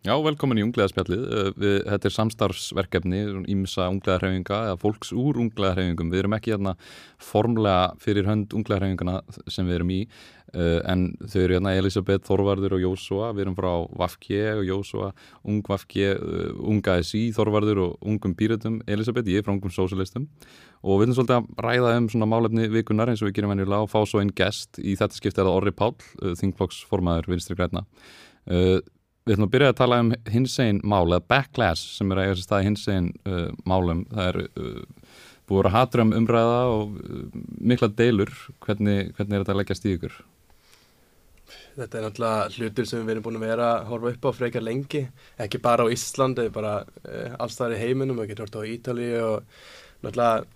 Já, velkomin í Unglegaspjallið. Við, þetta er samstarfsverkefni, ímsa unglegarhefinga eða fólks úr unglegarhefingum. Við erum ekki hérna formlega fyrir hönd unglegarhefingana sem við erum í en þau eru hérna Elisabeth Þorvarður og Jósua. Við erum frá Vafki og Jósua, Ung Vafki, Unga SI, Þorvarður og Ungum Býrötum. Elisabeth, ég er frá Ungum Sósialistum og við viljum svolítið að ræða um svona málefni vikunar eins og við gerum venjulega og fá svo einn gest. Í þetta skipti er það Orri Pál, þingflokksformaður Vinstri Græna. Við ætlum að byrja að tala um hins einn mál, eða backlash sem er að eiga sér stað hins einn uh, málum. Það er uh, búið að hatra um umræða og uh, mikla deilur. Hvernig, hvernig er þetta að leggjast í ykkur? Þetta er náttúrulega hlutur sem við erum búin að vera að horfa upp á frekar lengi. Ekki bara á Íslandi, bara uh, allstaðar í heiminum. Við getum hort á Ítali og náttúrulega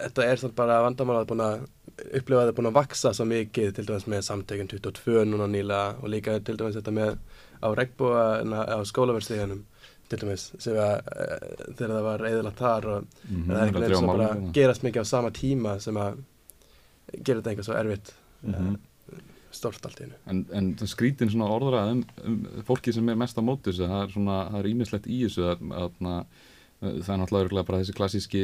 þetta er svolítið bara vandamál að búin að upplifa að þetta er búin að vaksa svo mikið til dæmis með samtökun 22 núna nýla og líka til dæmis þetta með á regnbúa á skólaverðstíðanum til dæmis sem að uh, þegar það var eðalagt þar og mm -hmm, það er einhvern veginn sem bara gerast mikið á sama tíma sem að gera þetta eitthvað svo erfitt mm -hmm. uh, stort allt í hennu En, en skrítin svona orðrað um, um fólki sem er mest á mótus það er svona, það er ímislegt í þessu að, að, að það er náttúrulega bara þessi klassíski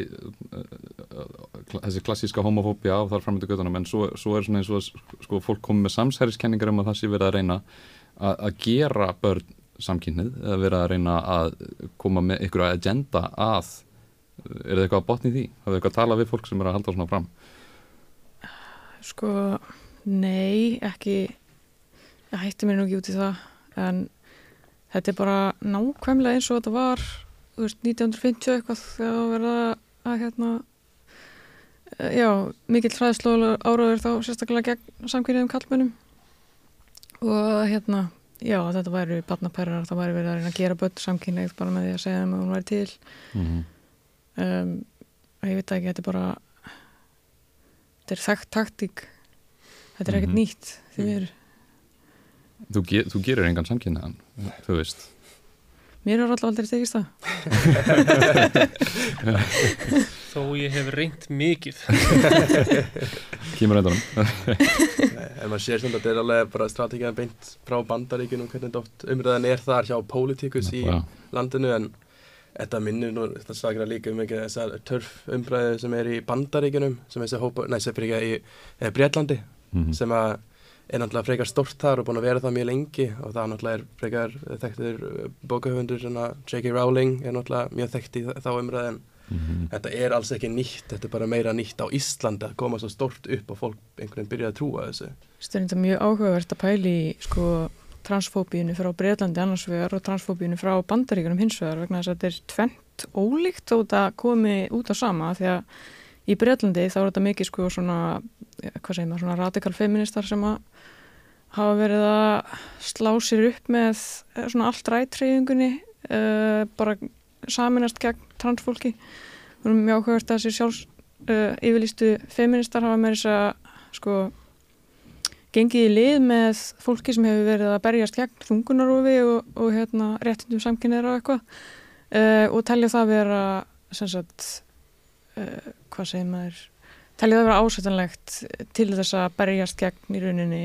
þessi klassíska homofóbia á þar framöndu göttunum en svo, svo er svona eins og sko, fólk komið með samsherriskenningar um að það sé verið að reyna að gera börn samkynnið eða verið að reyna að koma með ykkur agenda að er það eitthvað að botni því? Hafið þið eitthvað að tala við fólk sem er að halda svona fram? Sko, nei, ekki ég hætti mér nú ekki út í það en þetta er bara nákvæmlega eins og þetta var veist, 1950 eitthvað þegar verða að hérna já, mikill hræðslu áraður þá sérstaklega gegn samkynniðum kallmennum og hérna, já þetta væri barnaperrar, það væri verið að reyna að gera börn samkynneið bara með því að segja þeim að hún væri til. Mm -hmm. um, ég veit ekki, þetta er bara þetta er þekkt taktík. Þetta er ekkert mm -hmm. nýtt því við erum Þú, ge þú gerir engan samkynnaðan, þú veist. Mér er alltaf aldrei tekist það Þó ég hef reynd mikið Kýmur endanum En maður sér svona að þetta er alveg bara strategið beint frá bandaríkunum hvernig umræðan er þar hjá pólitíkus í ja. landinu en þetta minnir nú, þetta sakir að líka um ekki þessar törf umræðu sem er í bandaríkunum sem er þessi hópa, næ, sem er ekki í eh, Breitlandi mm -hmm. sem að er náttúrulega frekar stort þar og búin að vera það mjög lengi og það náttúrulega er frekar þekktir bókahöfundur J.K. Rowling er náttúrulega mjög þekkt í þá umræðin mm -hmm. þetta er alls ekki nýtt, þetta er bara meira nýtt á Íslandi að koma svo stort upp og fólk einhvern veginn byrja að trúa þessu Þetta er mjög áhugavert að pæli sko transfóbíinu frá Breitlandi annars vegar og transfóbíinu frá bandaríkunum hins vegar vegna þess að þetta er tvent ólíkt og þetta komi út á sama því að í Breitlandi þá er þetta mikið sko svona, hvað segir maður, svona radikal feministar sem að hafa verið að slá sér upp með eh, svona allt rættreyðingunni uh, eh, bara saminast gegn transfólki við erum mjög áhugast að þessi sjálfs uh, yfirlýstu feministar hafa með þess að sko gengið í lið með fólki sem hefur verið að berjast gegn þungunarofi og, og hérna réttindum samkynniðra og eitthvað uh, og telja það vera sem sagt hvað segir maður Talið að vera ásættanlegt til þess að berjast gegn í rauninni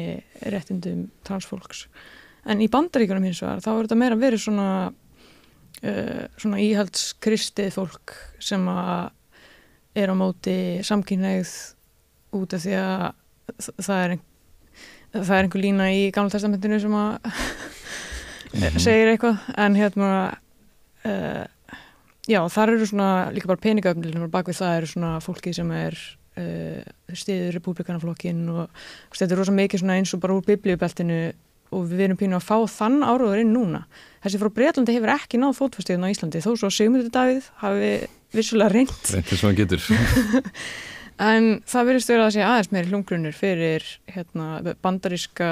réttindum transfólks. En í bandaríkunum hins vegar þá er þetta meira verið svona, uh, svona íhaldskristið fólk sem að er á móti samkynneið út af því að það er, ein, það er einhver lína í Gamla testamentinu sem að mm -hmm. segir eitthvað en hérna uh, já þar eru svona líka bara peningöfnilinu og bak við það eru svona fólki sem er uh, stiður republikanaflokkin og þetta er rosa mikið eins og bara úr biblíubeltinu og við erum pínu að fá þann áraður inn núna. Þessi frá Breitlandi hefur ekki náð fótfæstíðun á Íslandi þó svo Sigmundur Davíð hafi vissulega reynd Reyndi svo hann getur. En það verðist verið að sé aðeins meiri hlungrunir fyrir hérna, bandaríska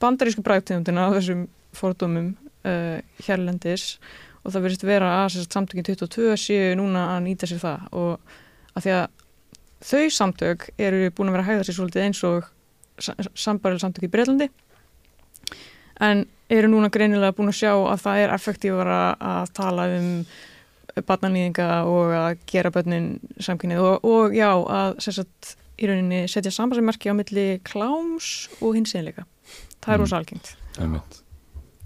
bandarísku bræktíðundina á þessum fordómum uh, hérlendis. Og það verðist vera að samtökinn 22 séu núna að nýta sér það. Og að því að þau samtök eru búin að vera að hægða sér svolítið eins og sambaril samtök í Breitlandi en eru núna greinilega búin að sjá að það er effektívar að tala um barnanýðinga og að gera börnin samkynnið og, og já að sagt, í rauninni setja sambandsmerki á milli kláms og hinsinleika það er mm. rosa algengt.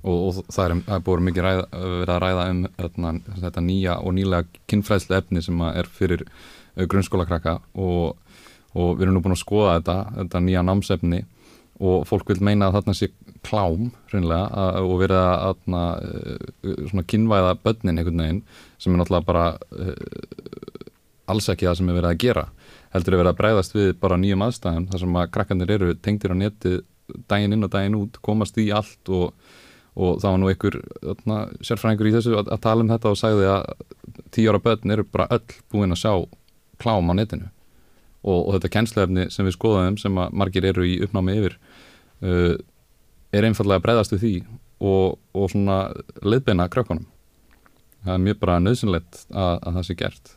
Og, og það er, er búin mikið ræða, verið að ræða um þarna, þetta nýja og nýlega kynfræðslu efni sem er fyrir uh, grunnskólakrakka og, og við erum nú búin að skoða þetta, þetta nýja námsefni og fólk vil meina að þarna sé klám hreinlega og verið að þarna, uh, svona kynvæða börnin einhvern veginn sem er náttúrulega bara uh, alls ekki það sem er verið að gera. Heldur er verið að breyðast við bara nýjum aðstæðum þar sem að krakkanir eru tengtir á neti daginn inn og daginn út, komast í allt og, og það var nú einhver sérfræðingur í þessu að, að tala um þetta og sagði að tíu ára börn eru bara öll búin að sjá klám á netinu. Og, og þetta kennslefni sem við skoðum sem að margir eru í uppnámi yfir uh, er einfallega að breyðast við því og, og svona leiðbeina krökkunum. Það er mjög bara nöðsynlegt að, að það sé gert.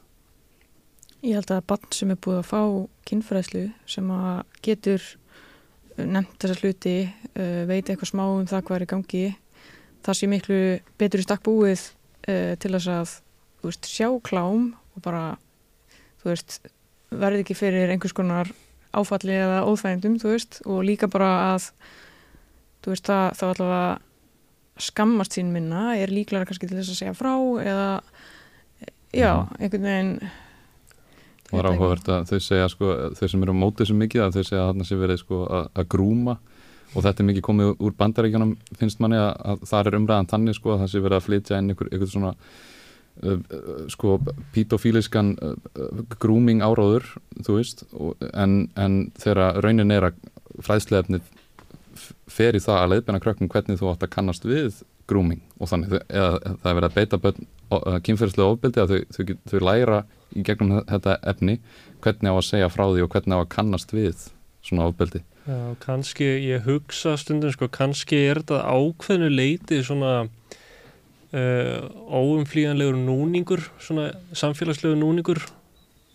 Ég held að bann sem er búið að fá kynfræðslu sem að getur nefnt þessa hluti, uh, veit eitthvað smá um það hvað er í gangi, það sé miklu betur í stakk búið uh, til þess að veist, sjá klám og bara veist, verði ekki fyrir einhvers konar áfalli eða óþægndum veist, og líka bara að það, það allavega skammast sín minna er líklega kannski til þess að segja frá eða já, mhm. einhvern veginn Það var áhugavert að þau segja sko, þau sem eru á mótið svo mikið að þau segja að þarna sé verið sko að, að grúma og þetta er mikið komið úr bandaríkjanum finnst manni að, að það er umræðan þannig sko að það sé verið að flytja inn einhver, einhver svona uh, sko pítofíliskan uh, grúming áráður þú veist og, en, en þegar raunin er að fræðsleifni fer í það að leiðbena krökkum hvernig þú átt að kannast við grúming og þannig. Eða það er verið að beita kynferðslega ofbildi að þau, þau, þau læra í gegnum þetta efni hvernig á að segja frá því og hvernig á að kannast við svona ofbildi Já, kannski, ég hugsa stundum sko, kannski er þetta ákveðnu leiti svona uh, óumflíjanlegur núningur svona samfélagslegur núningur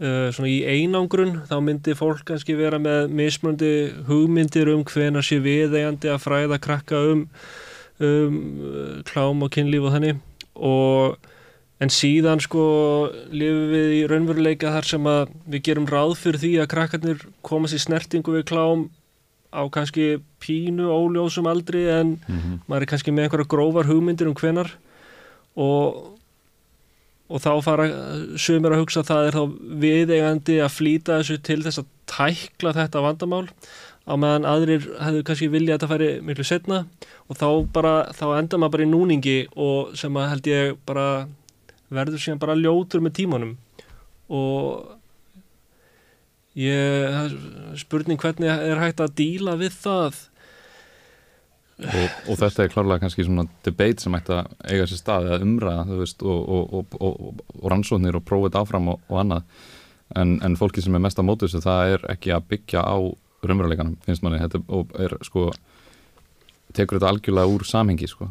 uh, svona í einangrun þá myndi fólk kannski vera með mismöndi hugmyndir um hvena sé viðeigandi að fræða krakka um um, klám og kynlíf og þannig og en síðan sko lifum við í raunveruleika þar sem að við gerum ráð fyrir því að krakkarnir komast í snertingu við klám á kannski pínu óljósum aldri en mm -hmm. maður er kannski með einhverja grófar hugmyndir um hvenar og og þá fara sumir að hugsa að það er þá viðeigandi að flýta þessu til þess að tækla þetta vandamál á meðan aðrir hefðu kannski vilja að þetta færi miklu setna og þá, bara, þá enda maður bara í núningi og sem að held ég bara verður síðan bara ljótur með tímanum. Og ég spurning hvernig er hægt að díla við það og, og þetta er klárlega kannski svona debate sem ætti að eiga sér stað eða umræða veist, og, og, og rannsóknir og prófið áfram og annað. En, en fólki sem er mest á mótu þessu það er ekki að byggja á raunveruleikanum finnst manni. Þetta og er sko tekur þetta algjörlega úr samhengi sko.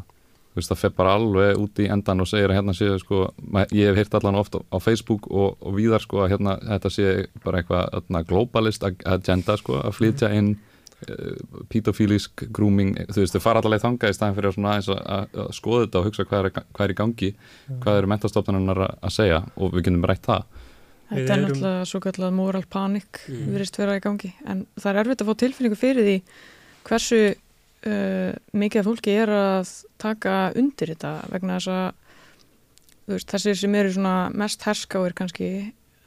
Veist, það feð bara alveg út í endan og segir að hérna séu sko ég hef heyrt allan ofta á Facebook og, víðar sko að hérna þetta sé bara eitthvað globalist agenda sko að flytja inn uh, pedofílisk grooming, þú veist þau fara allavega þanga í staðin fyrir svona að, að, að skoða þetta og hugsa hvað er, hvað er í gangi, hvað eru mentastofnunar að segja og við kynum rætt það Þetta er náttúrulega svo kallar moral panik mm. virðist vera í gangi en það er erfitt að fá tilfinningu fyrir því hversu uh, mikið af fólki er að taka undir þetta vegna þess að veist, þessir sem eru mest herskáir kannski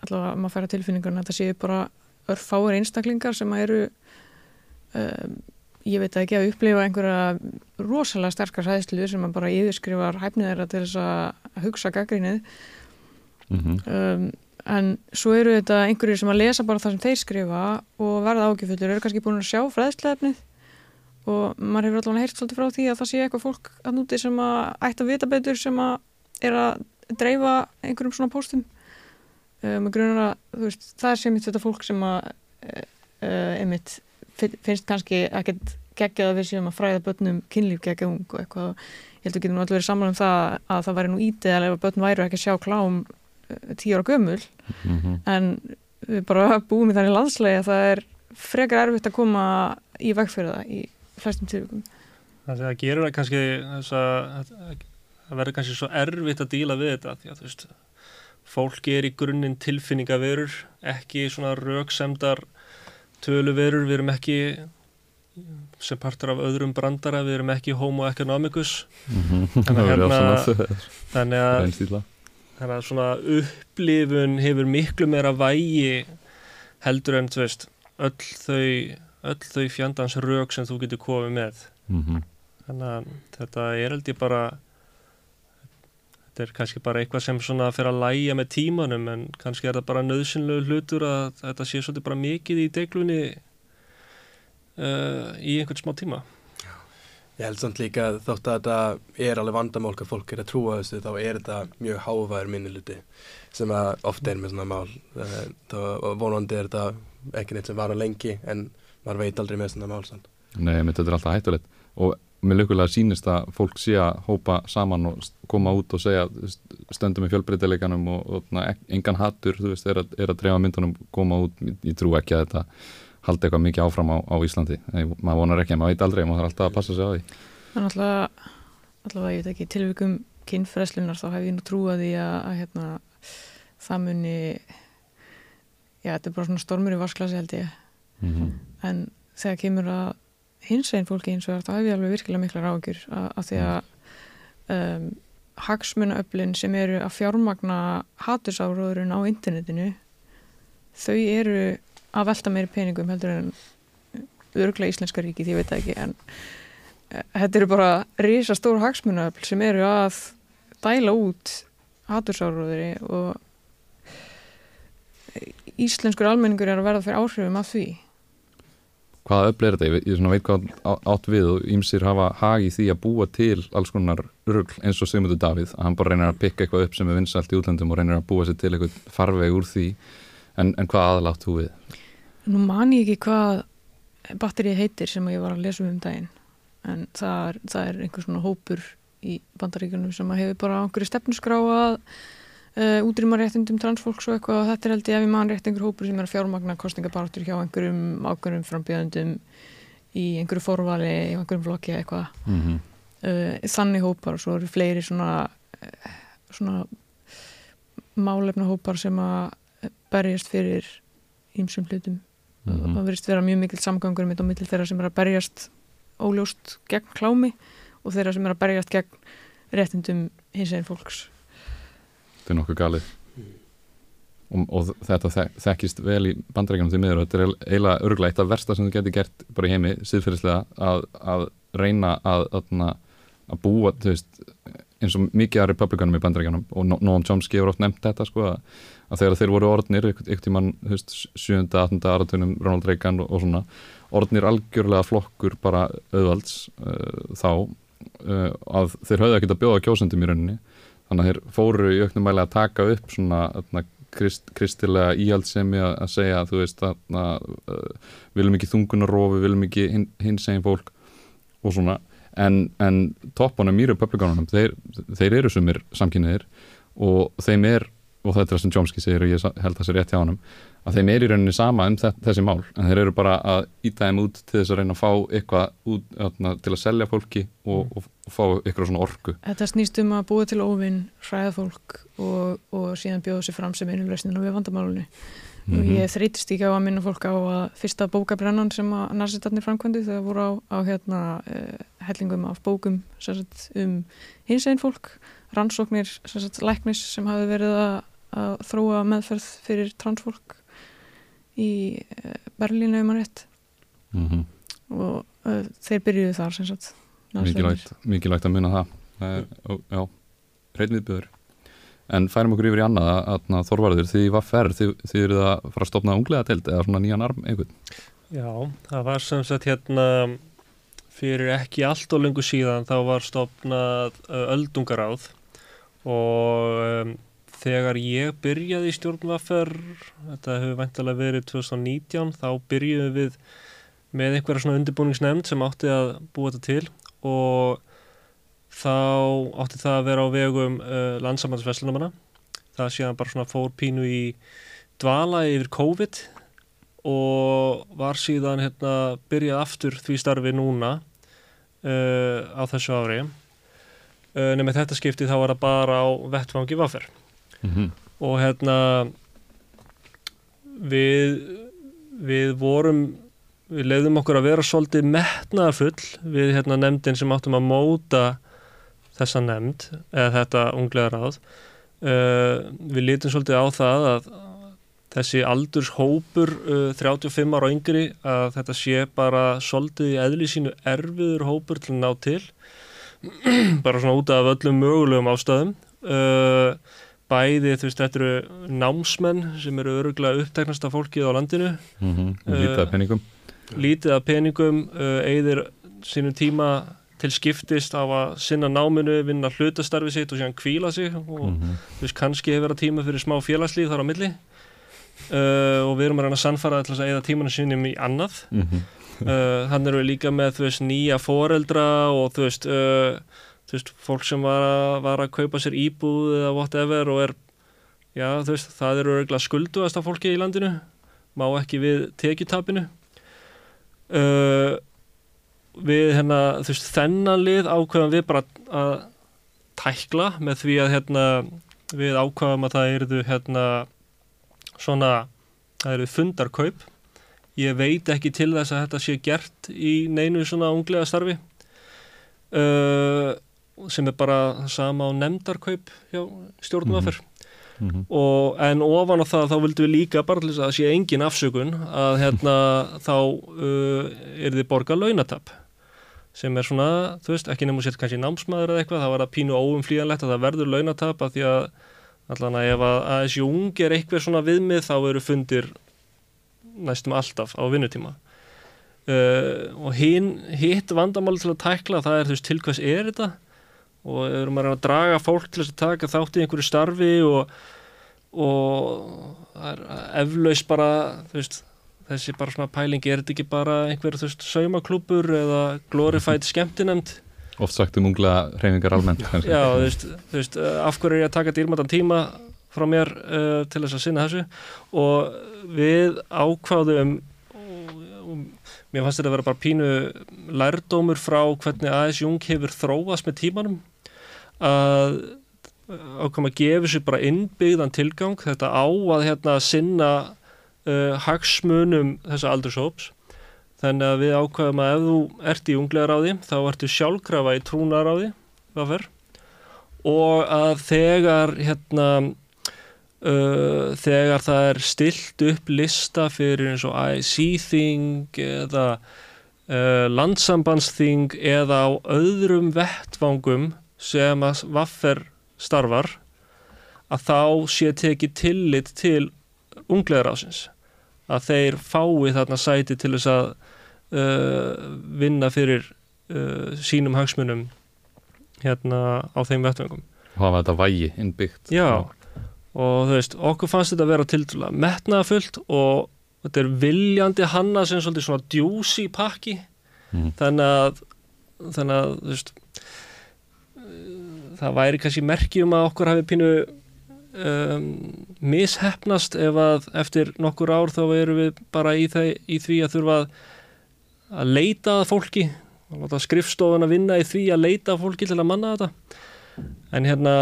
allavega maður færa tilfinningar en þetta séu bara örfáir einstaklingar sem eru um, ég veit ekki að upplifa einhverja rosalega sterkar hæðslu sem bara yfirskrifar hæfnið þeirra til þess að hugsa gaggrinnið mm -hmm. um en svo eru þetta einhverjir sem að lesa bara það sem þeir skrifa og verða ágifullir, eru kannski búin að sjá fræðsleifnið og maður hefur allavega heirt svolítið frá því að það sé eitthvað fólk að núti sem að ætti að vita betur sem að er að dreifa einhverjum svona póstum. Um, veist, það er sem þetta fólk sem að uh, einmitt finnst kannski ekkert geggjað að við séum að fræða börnum kynlíf geggjað ung og eitthvað, ég held að við getum alltaf verið saman um það að það væri nú ítið að ef börn væru ekki að sjá klám tíu ára gömul. Mm -hmm. en við bara búum í þannig landslega að það er frekar erfitt að koma í vegfyrir það í flestum tilvíkum Það er að gera það kannski að það verður kannski svo erfitt að díla við þetta því að þú veist fólki er í grunninn tilfinningaverur ekki svona rauksemdar töluverur, við erum ekki sem partur af öðrum brandara, við erum ekki homo economicus Mhm. Þannig verður hérna- þannig að, þannig að svona upplifun hefur miklu meira vægi heldur en veist öll þau, öll þau fjandans rauk sem þú getur komið með Mhm. þannig að þetta er held ég bara þetta er kannski bara eitthvað sem svona fyrir að læja með tímanum en kannski er það bara nöðsynlegu hlutur að þetta sé svolítið bara mikið í deglunni uh, í einhvern smá tíma. Ég held samt líka að þótt að þetta er alveg vandamál hvað fólk er að trúa þessu þá er þetta mjög hávæður minniluti sem að ofta er með svona mál. Eh, þá vonandi er þetta ekki neitt sem vara lengi en maður veit aldrei með svona mál sann. Nei, þetta er alltaf hættulegt. Og mér lukulega sýnist að fólk sé að hópa saman og koma út og segja stöndum í fjölbreytileikanum og, og na, engan hattur, þú veist, er að, er að drefa myndunum koma út, ég, ég trú ekki að þetta haldi eitthvað mikið áfram á, á Íslandi. Nei, maður vonar ekki, maður veit aldrei, maður þarf alltaf að passa sig á því. En alltaf, allavega, ég veit ekki, tilvikum kynfræslunar þá hef ég nú trúið því að, að hérna, það muni, já, þetta er bara svona stormur í vasklasi held ég, mm -hmm. en þegar kemur að hins einn fólki hins vegar, þá hef ég alveg virkilega mikla ráðgjur að því að um, hagsmunaöflin sem eru að fjármagna hatursáróðurinn á internetinu, þau eru að velta meiri peningum heldur en örglega íslenska ríki, því ég veit það ekki, en eh, þetta eru bara risa stór hagsmunaöfl sem eru að dæla út hatursáróðuri og íslenskur almenningur er að verða fyrir áhrifum af því. Hvaða öfl er þetta? Ég, ég veit hvað á- átt við og ýmsir hafa hag í því að búa til alls konar rugl eins og Sigmundur Davíð að hann bara reynir að pikka eitthvað upp sem er vinsalt í útlöndum og reynir að búa sér til eitthvað farveg úr því en, en hvað aðlátt þú við? Nú man ég ekki hvað batterið heitir sem ég var að lesa um um daginn en það er, það er einhver svona hópur í bandaríkunum sem hefur bara einhverju stefnusgrá að uh, útrýma réttindum transfólks og eitthvað og þetta er held ég ef ég man rétt einhver hópur sem er að fjármagna kostningabartur hjá einhverjum ákveðnum frambjöðundum í einhverju forvali, í einhverjum flokki eitthvað Mm -hmm. uh, þannig hópar og svo eru fleiri svona, uh, svona málefna hópar sem að berjast fyrir ýmsum hlutum Mhm. það verðist vera mjög mikil samgangur mitt á milli þeirra sem er að berjast óljóst gegn klámi og þeirra sem er að berjast gegn réttindum hins einn fólks Þetta er nokkuð galið og, og þetta þek, þekkist vel í bandarækjunum til miður og þetta er eiginlega örgulega eitt af versta sem þú getur gert bara í heimi, síðferðislega að, að reyna að, að, að búa, veist eins og mikið af republikanum í bandarækjunum og No- Noam Chomsky hefur oft nefnt þetta sko að, þegar þeir voru orðnir tíman, þú veist, 7. 18. aratunum Ronald Reagan og, og svona orðnir algjörlega flokkur bara auðvalds uh, þá uh, að þeir höfðu ekkert að bjóða kjósendum í rauninni þannig að þeir fóru í auknum mæli að taka upp svona atna, krist, kristilega íhaldsemi að, að segja þú veist að uh, viljum ekki þungunarofi, viljum ekki hin, hins egin fólk og svona. En, en toppunum í republikanunum þeir, þeir eru sumir samkynniðir og þeim er og þetta er sem Chomsky segir og ég held það sér rétt hjá honum að þeim er í rauninni sama um þe- þessi mál en þeir eru bara að íta þeim út til þess að reyna að fá eitthvað út, atna, til að selja fólki og, og, og fá eitthvað svona orku. Þetta snýst um að búa til óvinn, hræða fólk og, og síðan bjóða sér fram sem einu lausninu við vandamálunni og Mhm. ég þreytist ekki á að minna fólk á að fyrsta bókabrennan sem að narsitarnir framkvæmdi þegar voru á, á hérna, uh, hellingum af bókum sagt, um hins einn fólk rannsóknir sagt, læknis sem hafi verið að, að þróa meðferð fyrir transfólk í uh, Berlínu um að rétt. Mm -hmm. og uh, þeir byrjuðu þar sem sagt. Mikilvægt, mikilvægt að munna það, það er, ó, já, hrein viðbjöður en færum okkur yfir í annað að, Þorvarður, þið var ferð þið, þið eruð að fara að stopna unglega teild eða svona nýjan arm einhvern? Já, það var sem sagt hérna fyrir ekki allt og lengur síðan þá var stopnað öldungaráð. Og um, þegar ég byrjaði í stjórnvaffer þetta hefur væntalega verið 2019 þá byrjuðum við með einhverja svona undirbúningsnefnd sem átti að búa þetta til og þá átti það að vera á vegum uh, landsamannsverslunumanna það séðan bara svona fór pínu í dvala yfir COVID og var síðan hérna byrjað aftur því starfi núna uh, á þessu ári. Uh, nema þetta skipti þá var það bara á vettfangi vaffer mm -hmm. og hérna við við vorum við leiðum okkur að vera svolítið metnaðafull við hérna nefndin sem áttum að móta þessa nefnd eða þetta unglega ráð. Uh, við lítum svolítið á það að þessi aldurshópur uh, 35 ára og yngri að þetta sé bara svolítið í eðli sínu erfiður hópur til að ná til. Bara svona út af öllum mögulegum ástæðum. Uh, bæði þú veist þetta eru námsmenn sem eru öruglega upptæknast af fólkið á landinu mm -hmm. lítið af peningum lítið af peningum eigðir sínum tíma til skiptist á að sinna náminu, vinna hlutastarfi sitt og síðan kvíla sig og mm -hmm. þú veist kannski hefur það tíma fyrir smá félagslíð þar á milli uh, og við erum að reyna að sannfara til að eða tímanu sínum í annað mm -hmm. uh, hann eru líka með þú veist nýja foreldra og þú veist uh, þú veist, fólk sem var að, var að kaupa sér íbúð eða whatever og er, já, þú veist, það eru örgulega skulduast af fólki í landinu, má ekki við tekjutapinu. Uh, við, hérna, þú veist, þennan lið ákveðum við bara að tækla með því að, hérna, við ákveðum að það eruðu, hérna, svona, það eruðu fundarkaup. Ég veit ekki til þess að þetta sé gert í neinu svona unglega starfi. Uh, sem er bara sama á nefndarkaup hjá stjórnum aðferð. Mm -hmm. og en ofan á það þá vildum við líka bara til þess að sé engin afsökun að hérna þá uh, er þið borga launatap. Sem er svona, þú veist, ekki nefnum að setja kannski námsmaður eða eitthvað, það var að pínu óumflíjanlegt að það verður launatap að því að allan að ef að þessi ungi er eitthvað svona viðmið þá eru fundir næstum alltaf á vinnutíma. Uh, og hinn hitt vandamáli til að tækla það er þú veist til hvers er þetta og við erum að draga fólk til þess að taka þátt í einhverju starfi og, og það er eflaus bara veist, þessi bara svona pælingi er þetta ekki bara einhver þú veist saumaklúpur eða glorified skemmtinemnd oft sagt um ungla reyfingar almennt já þú veist, veist af hverju er ég að taka dýrmatan tíma frá mér uh, til þess að sinna þessu? Og við ákváðum mér fannst þetta að vera bara pínu lærdómur frá hvernig aðeins jung hefur þróast með tímanum að ákvæm að gefa sér bara innbyggðan tilgang. Þetta á að hérna sinna uh, hagsmunum þessa aldurshóps þannig að við ákvæmum að ef þú ert í unglega ráði þá ertu sjálfkrafa í trúnaráði og að þegar hérna uh, þegar það er stilt upp lista fyrir eins og IC-þing eða uh, landsambandsþing eða á öðrum vettvangum sem að vaffer starfar að þá sé tekið tillit til unglegar ásins að þeir fái þarna sæti til þess að uh, vinna fyrir sínum hagsmunum hérna á þeim vettvöngum og hafa þetta vægi innbyggt. Já og þú veist, okkur fannst þetta að vera til dæla metnaðafullt og þetta er viljandi hanna sem svolítið svona djúsi pakki mm. þannig að þannig að þú veist það væri kannski merkjum að okkur hafi pínu um, mishefnast ef að eftir nokkur ár þá erum við bara í, það, í því að þurfa að leita að fólki og láta skrifstofun að vinna í því að leita að fólki til að manna þetta en hérna,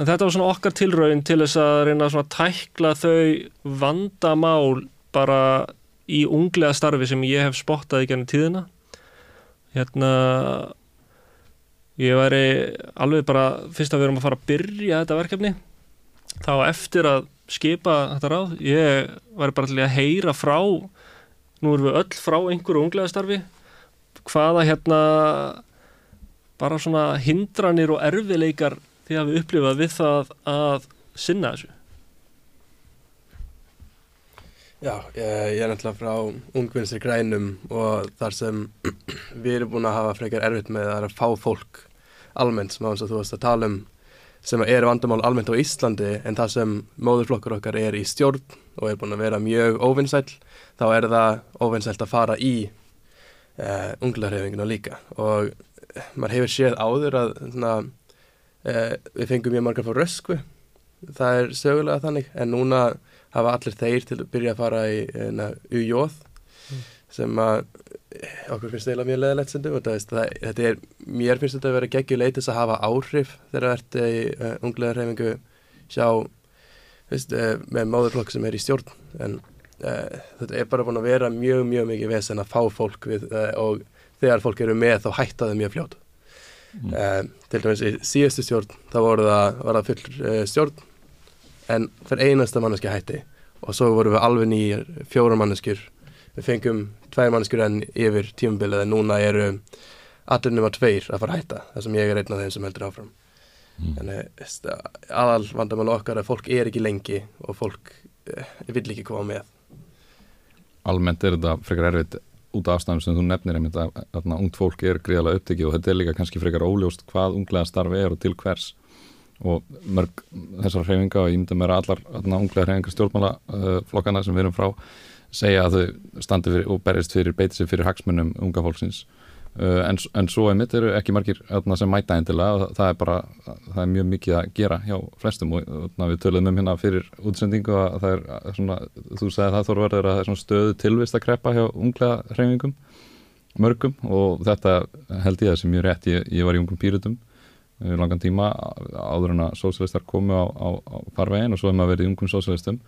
en þetta var svona okkar tilraun til þess að reyna að tækla þau vandamál bara í unglega starfi sem ég hef spottað í gennum tíðina. Hérna ég væri alveg bara fyrst að við erum að fara að byrja þetta verkefni þá eftir að skipa þetta ráð. Ég væri bara til að heyra frá nú erum við öll frá einhverju unglega starfi hvaða hérna bara svona hindranir og erfileikar því að við upplifað við það að sinna þessu. Já, ég, er náttúrulega frá ungvinnsir grænum og þar sem við erum búin að hafa frekar erfitt með að fá fólk almennt sem að þú varst að tala um sem eru vandamál almennt á Íslandi en það sem móðurflokkur okkar er í stjórn og er búin að vera mjög óvinnsæl þá er það óvinnsælt að fara í uh, unglarhefinguna líka. Og maður hefur séð áður að svona, uh, við fengum mjög margar frá rösku það er sögulega þannig. En núna hafa allir þeir til að byrja að fara í uh, UJ mm. sem að okkur finnst það mjög leðilegt þú þetta er, mér finnst þetta að vera geggjuleitis að hafa áhrif þegar það ert í uh, unglega reyfingu sjá veist, uh, með máðurflokk sem er í stjórn. En uh, þetta er bara búin að vera mjög, mjög mikið vesen að fá fólk við og þegar fólk eru með þá hætta þau mjög fljótt. Mm. uh, til dæmis í síðustu stjórn þá voru það, var það full stjórn en fyrir einasta manneski hætti. Og svo voru við alveg nýjir fjóra manneskjur. Við fengum tvær manneskjur enn yfir tímabilið en núna eru allir nema tveir að fara að hætta. Þar sem ég er einn af þeim sem heldur áfram. Mm. en aðal vandamál okkar að fólk er ekki lengi og fólk eh, vil ekki koma með. Almennt er þetta frekar erfitt út af afstæðum sem þú nefnir einmitt að, að ungt fólk er gríðalega upptekið og þetta er líka kannski frekar óljóst hvað unglega starfi er og til hvers. Og mörg þessar hreyfinga og ég myndi mér að allar unglega hreyfingar stjórnmálaflokkana uh, sem við erum frá segja að þau standi fyrir og berist fyrir, beiti sig fyrir hagsmunum unga fólksins en, en svo einmitt eru ekki margir atna, sem mæta eindilega það er bara, það er mjög mikið að gera hjá flestum og atna, við töluðum um hérna fyrir útsendingu að það er svona, þú segði það Þorvarður að það er stöðu tilvist að kreppa hjá unglega hreyfingum mörgum og þetta held ég að sem mjög rétt, ég, ég var í ungum pýrutum langan tíma áður en að sósjálistar komu á, á, á farvegin og svo hefum við verið í ungum sósjálistum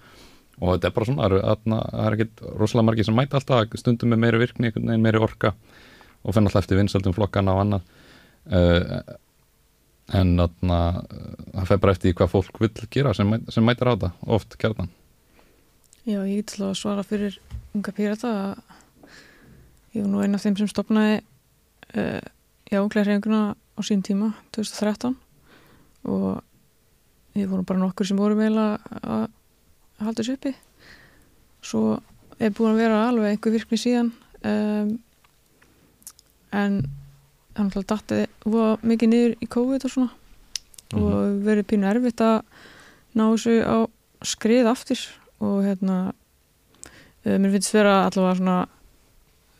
og þetta er bara svona, það er ekkit rosalega margir sem mæta alltaf stundum með meiri virkni, meiri orka og fenn alltaf eftir vinsaldum flokkana og annað. Uh, en þarna það fær bara eftir hvað fólk vil gera sem, sem mætir á það, oft kjarnan. Já, ég get alltaf að svara fyrir unga pírata að ég var nú einn af þeim sem stopnaði uh, já, ungleirreifinguna á sín tíma 2013 og við vorum bara nokkur sem voru meila að halda þessu uppi. Svo er búin að vera alveg einhver virkni síðan um, en þannig að dætti mikið niður í COVID og svona. Mm -hmm. og verið pínu erfitt að ná þessu á skrið aftur. Og hérna uh, mér finnst vera allavega svona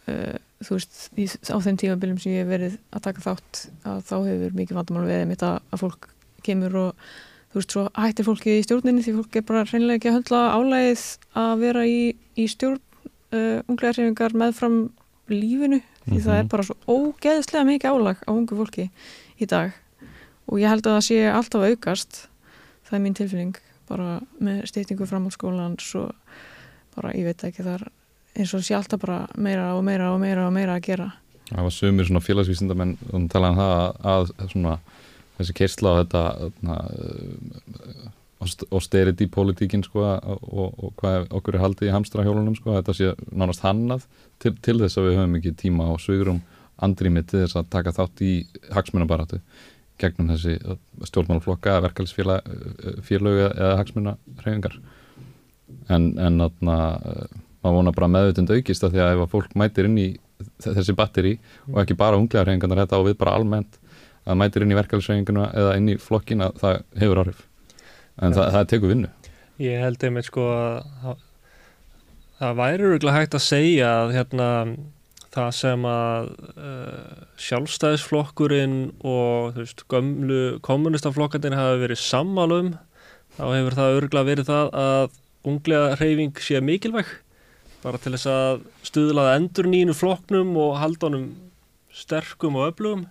uh, þú veist, í, á þeim tímabiljum sem ég hef verið að taka þátt að þá hefur mikið vandamál við mitt að, að fólk kemur og þú veist, svo hættir fólki í stjórninni því fólk er bara reynilega ekki að höndla álægið að vera í, í stjórn uh, unglega reyningar meðfram lífinu því mm -hmm. það er mhm. bara svo ógeðslega mikið álag á ungu fólki í dag og ég held að það sé alltaf aukast það er mín tilfinning bara með stýtingu framhaldsskólans og bara ég veit ekki það er eins og sé alltaf bara meira og meira og meira og meira að gera Það var sömur svona félagsvísindamenn og talaðan um það að, að svona, þessi kersla á þetta austerity politíkin sko, og, og hvað okkur er haldið í hamstrahjólunum sko, þetta sé nánast hannað til, til þess að við höfum ekki tíma og sögurum andrými til þess að taka þátt í hagsmunabaratu gegnum þessi stjórnmálaflokka verkefælisfélög eða hagsmunarhefingar en, en þarna maður vona bara meðvutund aukist að því að ef að fólk mætir inn í þessi batteri og ekki bara unglegarhefingarnar þetta og við bara almennt að mætir inn í verkefælisfélögina eða inn í flokkina það hefur áhrif en það, það tekur vinnu. Ég held einmitt sko að það væri öruglega hægt að segja að hérna það sem að uh, sjálfstæðisflokkurinn og þú veist gömlu kommunistaflokkandinn hafi verið sammálum þá hefur það öruglega verið það að unglega reyfing sé mikilvæg. Bara til þess að stuðlaða endur nýjunu flokknum og halda honum sterkum og öflugum.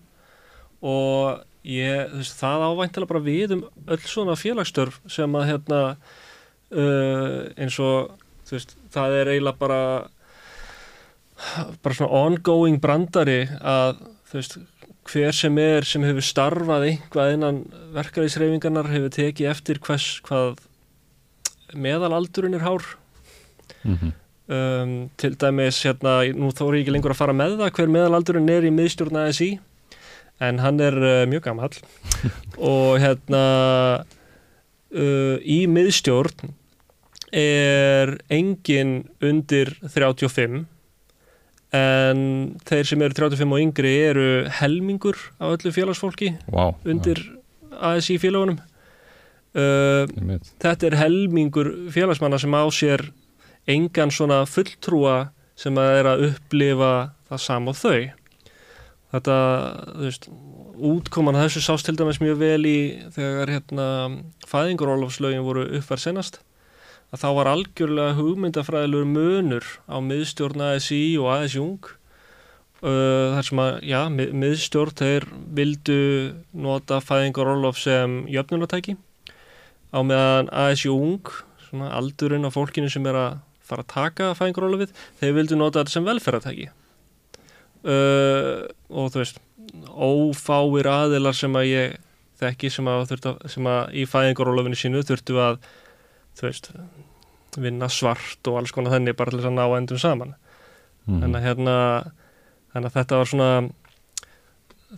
Og ég, veist, það ávæntilega bara við um öll svona félagsstörf sem að hérna uh, eins og veist, það er eiginlega bara bara svona ongoing brandari að veist, hver sem er sem hefur starfað einhvað innan verkarísreifingarnar hefur tekið eftir hvers hvað meðalaldurinn er hár mm -hmm. um, til dæmis hérna, nú þóri ég ekki lengur að fara með það hver meðalaldurinn er í miðstjórn ASI en hann er uh, mjög gammal og hérna uh, í miðstjórn er engin undir 35 en þeir sem eru 35 og yngri eru helmingur á öllu félagsfólki wow, undir wow. ASI félagunum uh, þetta er helmingur félagsmanna sem á sér engan svona fulltrúa sem að er að upplifa það sam og þau þetta, þú veist útkoman þessu sást til dæmis mjög vel í þegar hérna fæðinguróláfslögin voru uppverð senast að þá var algjörlega hugmyndafræðilegur munur á miðstjórn ASI og ASI Ung uh, þar sem að, já, mið, miðstjórn þeir vildu nota fæðinguróláf sem jöfnunatæki á meðan ASI Ung svona aldurinn á fólkinu sem er að fara að taka fæðingarólofið, þeir vildu nota þetta sem velferðartæki uh, og þú veist ófáir aðilar sem að ég þekki sem að, að, sem að í fæðingarólofinu sínu þurftu að þú veist vinna svart og alls konar þenni bara til þess að ná endum saman mm. þannig að hérna þannig að þetta var svona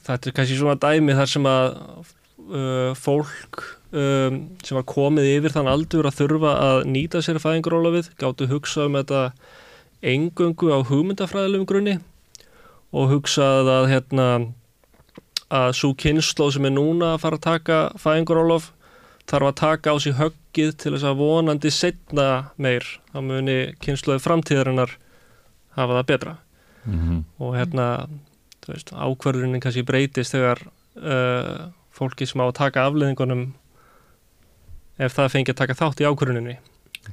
þetta er kannski svona dæmi þar sem að uh, fólk um, sem var komið yfir þann aldur að þurfa að nýta sér fæðingarólofið gáttu hugsa um þetta engöngu á hugmyndafræðilegum grunni og hugsaði að hérna að svo kynnslóð sem er núna að fara að taka fæðingarólof þarf að taka á sig höggið til þess að vonandi setna meir þá muni kynnslóði framtíðarinnar hafa það betra mm -hmm. og hérna veist, ákvarðunin kannski breytist þegar uh, fólki sem á að taka afleðingunum ef það fengi að taka þátt í ákvarðuninni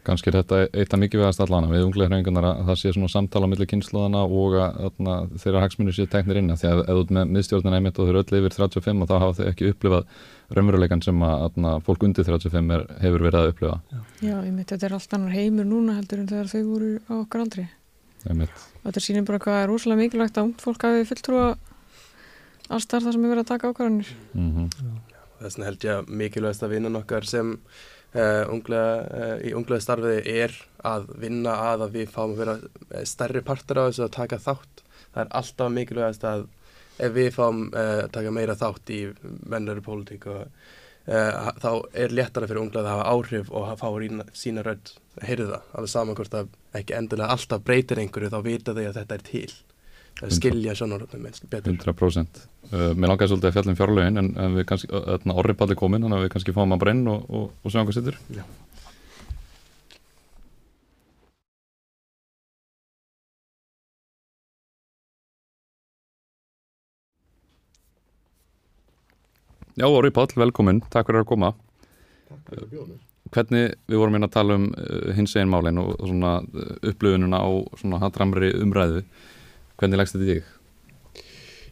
Ganski er þetta eitt af mikilvægast allana við unglega hrengunar að það sé svona samtala á milli kynnslóðana og að þeirra hagsmunir séu teknir inn. Því að ef þú ert með miðstjórnina einmitt og þau eru öll yfir 35 og þá hafa þau ekki upplifað raunveruleikan sem að, að fólk undir 35 er, hefur verið að upplifa. Já, Já einmitt, þetta er allt annar heimur núna heldur en þegar þau voru á okkar aldri. Þetta sýnir bara hvað er úrslega mikilvægt að ungt fólk hafi fulltrúa allstar það sem er verið að taka ákvarðanir. Mm -hmm. Þess vegna held ég að mikilvægast að vinna nokkar sem Uh, unglega, uh, í unglega starfiði er að vinna að að við fáum að vera eh, stærri partur á þessu að taka þátt. Það er alltaf mikilvægast að ef við fáum uh, að taka meira þátt í mennari pólitík þá er léttara fyrir unglega að hafa áhrif og að fá rína, sína rödd. Heyrða alveg saman hvort að ekki endilega alltaf breytir einhverju þá vita þau að þetta er til skilja sjónaröfnum betur. 100% uh, Mér langar svolítið að fjalla um fjárlögin en, en við kannski, öðna orripalli komin þannig að við kannski fáum að brenn og, og, og sjá hvað sittur Já. Já, Orri Pál, velkomin, takk fyrir að koma. Takk fyrir að bjóða mér. Hvernig, við vorum hérna að tala um uh, hins eginn málinn og, og svona uh, upplöfununa á svona hattramri umræðu Hvernig leggst þetta í þig?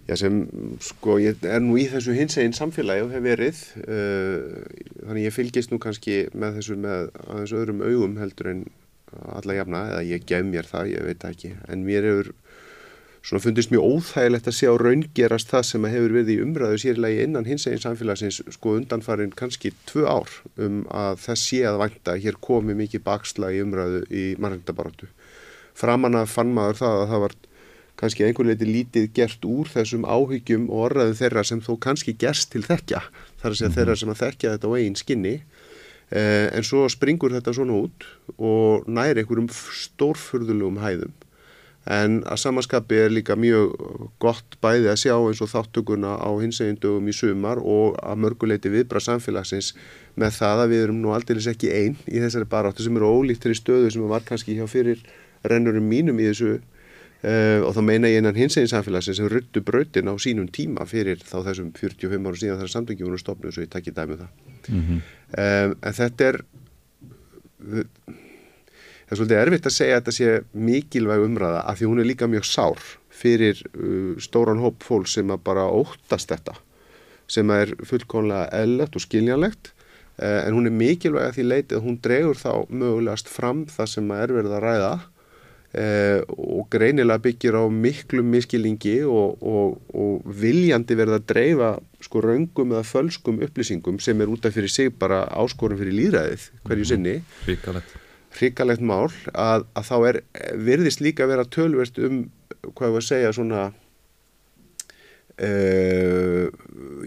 Já sem, sko, ég er nú í þessu hins einn samfélagi og hef verið uh, þannig ég fylgist nú kannski með þessu með aðeins öðrum augum heldur en alla jafna, eða ég gef mér það, ég veit ekki en mér hefur svona fundist mjög óþægilegt að sjá raungerast það sem hefur verið í umræðu sérlegi innan hins eginn samfélagsins sko undanfarin kannski tvö ár um að það sé að vanta hér komi mikið bakslag í umræðu í mannhendabaratu framan að fann maður það að það var kannski einhver leiti lítið gert úr þessum áhyggjum og orðaðu þeirra sem þó kannski gerst til þekkja. Þar að segja mm -hmm. þeirra sem að þekkja þetta á eigin skinni. Eh, en svo springur þetta svona út og næri einhverjum stórfurðulegum hæðum. En að samanskapi er líka mjög gott bæði að sjá eins og þáttökuna á hinsegindögum í sumar og að mörguleiti viðbra samfélagsins með það að við erum nú aldrei ekki einn í þessari baráttu sem eru ólíkt til í stöðu sem var kannski hjá fyrir rennurum mínum í þessu Uh, og þá meina ég einan hins eginn samfélagsins sem ruttu brautin á sínum tíma fyrir þá þessum 45 ára síðan þar samtöngið voru stopnum svo ég takkir dæmið um það mm -hmm. um, en þetta er það er svolítið erfitt að segja að þetta sé mikilvæg umræða af því hún er líka mjög sár fyrir uh, stóran hóp fólk sem að bara óttast þetta sem er fullkonlega eðlert og skiljanlegt uh, en hún er mikilvæg að því leitið að hún dregur þá mögulegast fram það sem er verið að ræða og greinilega byggir á miklu miskilingi og, og, og viljandi verða að dreifa sko raungum eða fölskum upplýsingum sem er út af fyrir sig bara áskorum fyrir líðræðið hverju mhm. sinni. Ríkalegt mál að, að þá er verðist líka að vera tölverst um hvað ég var að segja svona uh,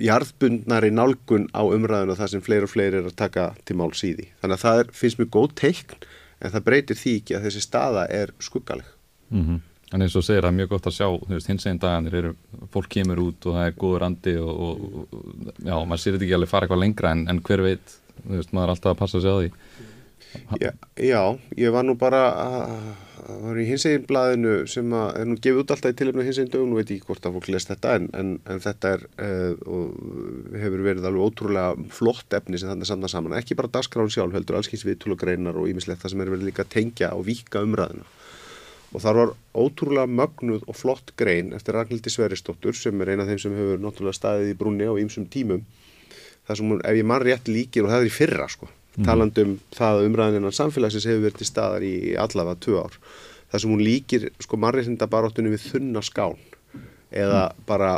jarðbundnari nálgun á umræðinu það sem fleiri og fleiri er að taka til máls í því. Þannig að það er, finnst mér góð teikn en það breytir því ekki að þessi staða er skuggaleg mm -hmm. En eins og segir það er mjög gott að sjá hins einn daganir eru, fólk kemur út og það er góður andi og, og, og já, maður sér þetta ekki alveg fara eitthvað lengra en, en hver veit, veist, maður er alltaf að passa sig á því Já, já ég var nú bara að það var í hinsegin blaðinu sem að, er nú gefið út alltaf í tilöfnu hinsegin dögum, nú veit ég ekki hvort að fólk lest þetta en, en, en þetta er uh, og hefur verið alveg ótrúlega flott efni sem þannig samna saman, ekki bara dasgrán sjálf heldur, allskins við tulugreinar og ímislegt það sem er verið líka að tengja og vika umræðina og þar var ótrúlega mögnuð og flott grein eftir Ragnhildi Sveristóttur sem er eina af þeim sem hefur náttúrulega staðið í brunni á ýmsum tímum. Þar sem hún, ef ég mann rétt líkir og það er í fyrra sko talandum það umræðinan samfélagsins hefur verið til staðar í allavega tvö ár. Það sem hún líkir sko marriðsinda baróttunum við þunna skán eða bara